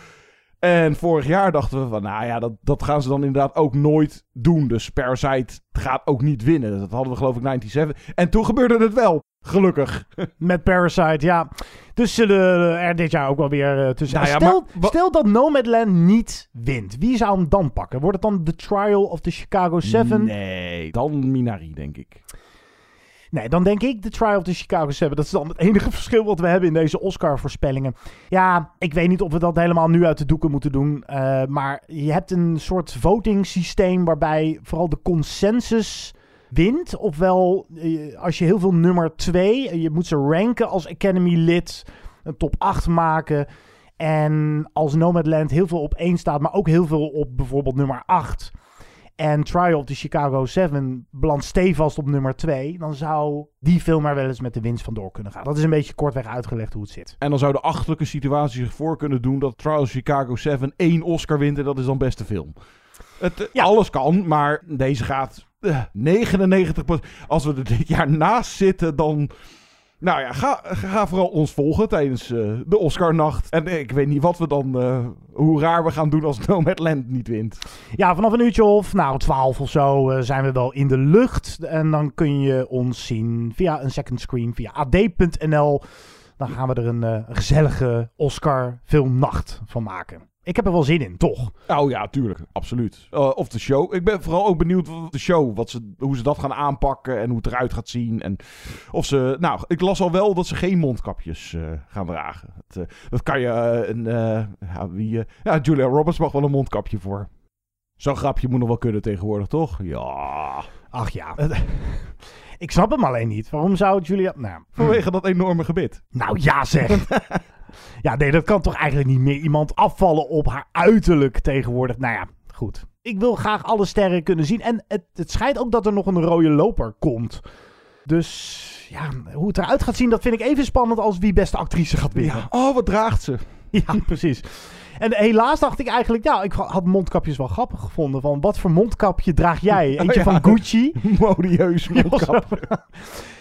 En vorig jaar dachten we van, nou ja, dat, dat gaan ze dan inderdaad ook nooit doen. Dus Parasite gaat ook niet winnen. Dat hadden we geloof ik 97. En toen gebeurde het wel. Gelukkig. Met Parasite, ja. Dus zullen er dit jaar ook wel weer eh, tussen. Nou ja, stel, maar wa- stel dat Nomadland niet wint. Wie zou hem dan pakken? Wordt het dan The Trial of the Chicago 7? Nee, dan Minari, denk ik. Nee, dan denk ik The Trial of the Chicago 7. Dat is dan het enige verschil wat we hebben in deze Oscar-voorspellingen. Ja, ik weet niet of we dat helemaal nu uit de doeken moeten doen. eh, maar je hebt een soort voting systeem waarbij vooral de consensus wint. Ofwel, eh, als je heel veel nummer 2, je moet ze ranken als Academy-lid, een top 8 maken. En als Nomadland heel veel op 1 staat, maar ook heel veel op bijvoorbeeld nummer 8. En Trial of the Chicago 7 belandt stevast op nummer 2, dan zou die film er wel eens met de winst vandoor kunnen gaan. Dat is een beetje kortweg uitgelegd hoe het zit. En dan zou de achterlijke situatie zich voor kunnen doen dat Trials Chicago 7 één Oscar wint en dat is dan beste film. Het, eh, Alles kan, maar deze gaat eh, 99%. Als we er dit jaar naast zitten, dan... Nou ja, ga, ga vooral ons volgen tijdens eh, de Oscarnacht. En ik weet niet wat we dan, eh, hoe raar we gaan doen als Nomadland niet wint. Ja, vanaf een uurtje of nou 12 of zo eh, zijn we wel in de lucht. En dan kun je ons zien via een second screen, via ad.nl. Dan gaan we er een gezellige Oscar filmnacht van maken. Ik heb er wel zin in, toch? Oh ja, tuurlijk. Absoluut. Eh, of de show. Ik ben vooral ook benieuwd wat de show. Wat ze, hoe ze dat gaan aanpakken en hoe het eruit gaat zien. En of ze... Nou, ik las al wel dat ze geen mondkapjes eh, gaan dragen. Dat, eh, dat kan je... een, ja, wie, ja, Julia Roberts mag wel een mondkapje voor. Zo'n grapje moet nog wel kunnen tegenwoordig, toch? Ja. Ach ja. Ik snap hem alleen niet. Waarom zou Julia... Nou, Vanwege dat enorme gebit. Nou ja zeg. ja, nee, dat kan toch eigenlijk niet meer iemand afvallen op haar uiterlijk tegenwoordig. Nou ja, goed. Ik wil graag alle sterren kunnen zien. En het, het schijnt ook dat er nog een rode loper komt. Dus ja, hoe het eruit gaat zien, dat vind ik even spannend als wie beste actrice gaat winnen. Ja. Oh, wat draagt ze? Ja, precies. En helaas dacht ik eigenlijk, ja, ik had mondkapjes wel grappig gevonden. Van wat voor mondkapje draag jij? Eentje Ja. van Gucci. Modieus mondkap.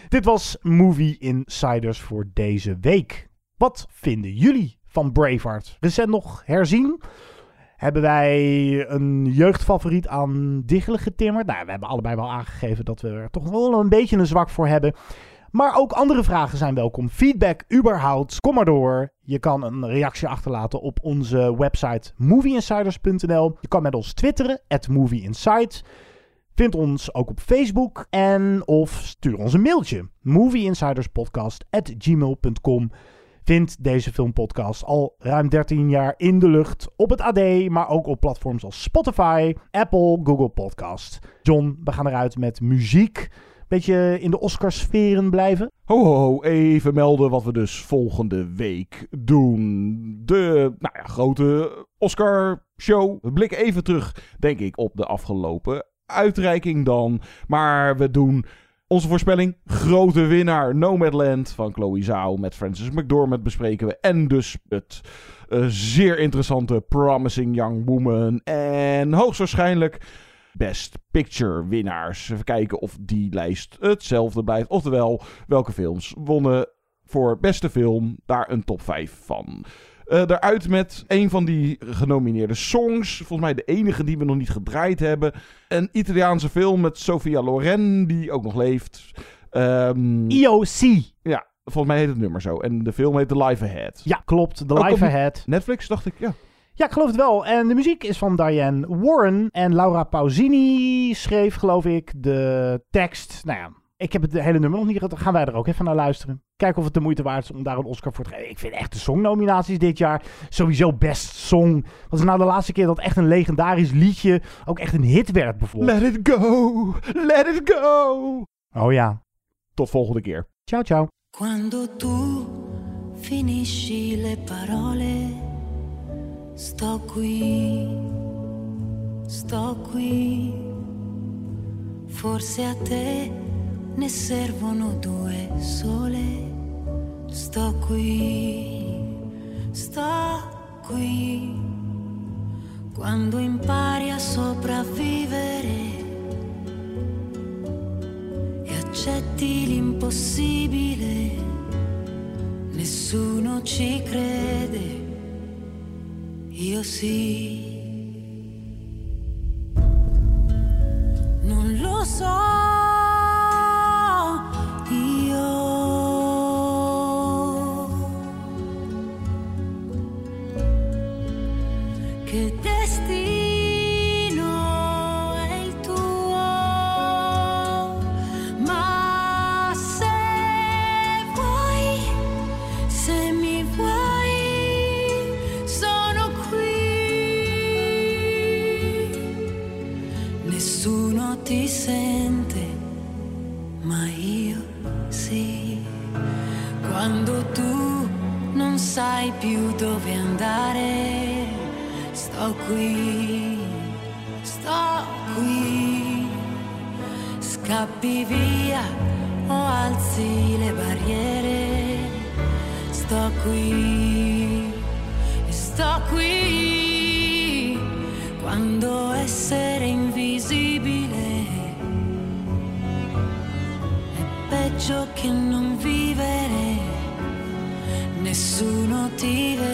Dit was Movie Insiders voor deze week. Wat vinden jullie van Braveheart? Recent nog herzien? Hebben wij een jeugdfavoriet aan Diggelen getimmerd? Nou, we hebben allebei wel aangegeven dat we er toch wel een beetje een zwak voor hebben. Maar ook andere vragen zijn welkom. Feedback, überhaupt, kom maar door. Je kan een reactie achterlaten op onze website movieinsiders.nl. Je kan met ons twitteren, at movieinsight. Vind ons ook op Facebook en of stuur ons een mailtje. movieinsiderspodcast.gmail.com Vind deze filmpodcast al ruim 13 jaar in de lucht op het AD, maar ook op platforms als Spotify, Apple, Google Podcast. John, we gaan eruit met muziek. Beetje in de Oscarsferen blijven. Ho, ho, ho, even melden wat we dus volgende week doen. De nou ja, grote Oscar-show. We blikken even terug, denk ik, op de afgelopen uitreiking dan. Maar we doen onze voorspelling. Grote winnaar Nomadland van Chloe Zhao met Francis McDormand bespreken we. En dus het eh, zeer interessante Promising Young Woman. En hoogstwaarschijnlijk Best Picture winnaars. Even kijken of die lijst hetzelfde blijft. Oftewel, welke films wonnen voor beste film daar een top 5 van. Eh daaruit met een van die genomineerde songs. Volgens mij de enige die we nog niet gedraaid hebben. Een Italiaanse film met Sofia Loren, die ook nog leeft. Ehm, IOC. Ja, volgens mij heet het nummer zo. En de film heet The Life Ahead. Ja, klopt. The Life Ahead. Netflix, dacht ik, ja. Ja, ik geloof het wel. En de muziek is van Diane Warren. En Laura Pausini schreef, geloof ik, de tekst. Nou ja, ik heb het hele nummer nog niet gehad. Dan gaan wij er ook even naar luisteren. Kijken of het de moeite waard is om daar een Oscar voor te geven. Ik vind echt de songnominaties dit jaar sowieso best song. Wat is nou de laatste keer dat echt een legendarisch liedje ook echt een hit werd bijvoorbeeld? Let it go, let it go. Oh ja. Tot volgende keer. Ciao, ciao. Quando tu finisci le parole, sto qui, sto qui. Forse a te ne servono due sole. Sto qui, sto qui. Quando impari a sopravvivere e accetti l'impossibile, nessuno ci crede, io sì. Non lo so, quedé scappi via o alzi le barriere, sto qui, sto qui, quando essere invisibile è peggio che non vivere, nessuno ti vede,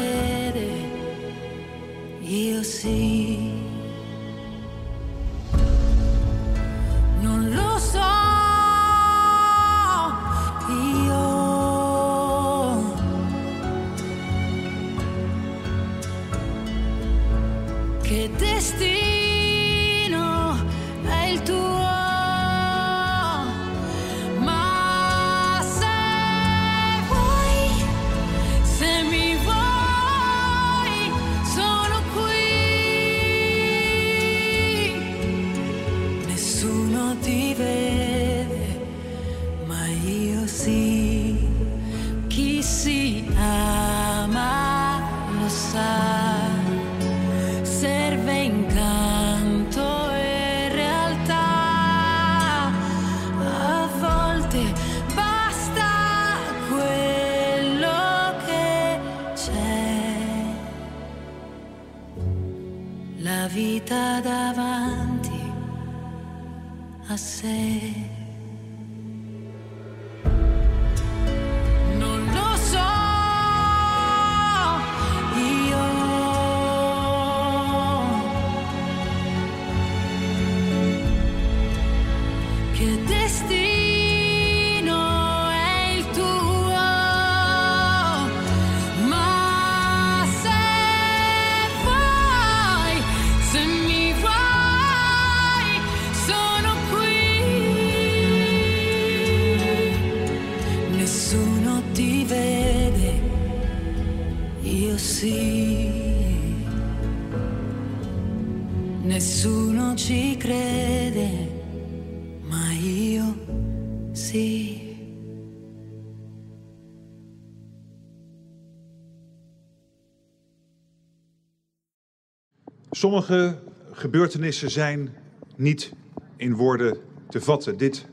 Sommige gebeurtenissen zijn niet in woorden te vatten. Dit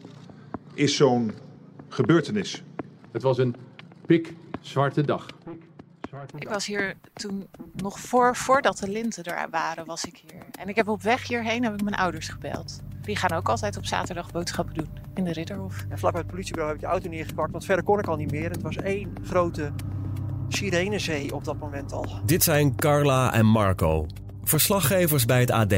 is zo'n gebeurtenis. Het was een pikzwarte dag. Ik was hier toen nog voor, voordat de linten er waren, was ik hier. En ik heb op weg hierheen heb ik mijn ouders gebeld. Die gaan ook altijd op zaterdag boodschappen doen in de Ridderhof. En vlak bij het politiebureau heb ik de auto neergepakt, want verder kon ik al niet meer. Het was één grote sirenezee op dat moment al. Dit zijn Carla en Marco, verslaggevers bij het AD.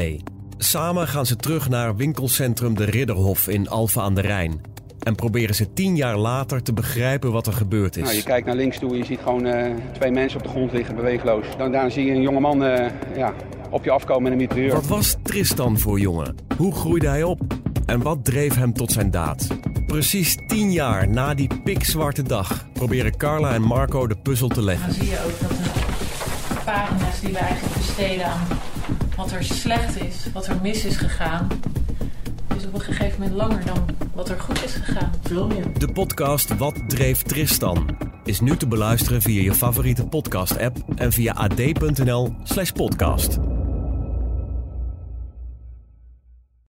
Samen gaan ze terug naar winkelcentrum De Ridderhof in Alphen aan de Rijn. En proberen ze tien jaar later te begrijpen wat er gebeurd is. Nou, je kijkt naar links toe en je ziet gewoon eh, twee mensen op de grond liggen, beweegloos. Dan, daarna zie je een jongeman uh, ja, op je afkomen met een mitrailleur. Wat was Tristan voor jongen? Hoe groeide hij op? En wat dreef hem tot zijn daad? Precies tien jaar na die pikzwarte dag proberen Carla en Marco de puzzel te leggen. Dan zie je ook dat pagina's die we eigenlijk besteden aan wat er slecht is, wat er mis is gegaan, is op een gegeven moment langer dan wat er goed is gegaan. Veel meer. De podcast Wat dreef Tristan is nu te beluisteren via je favoriete podcast-app en via ad.nl/podcast.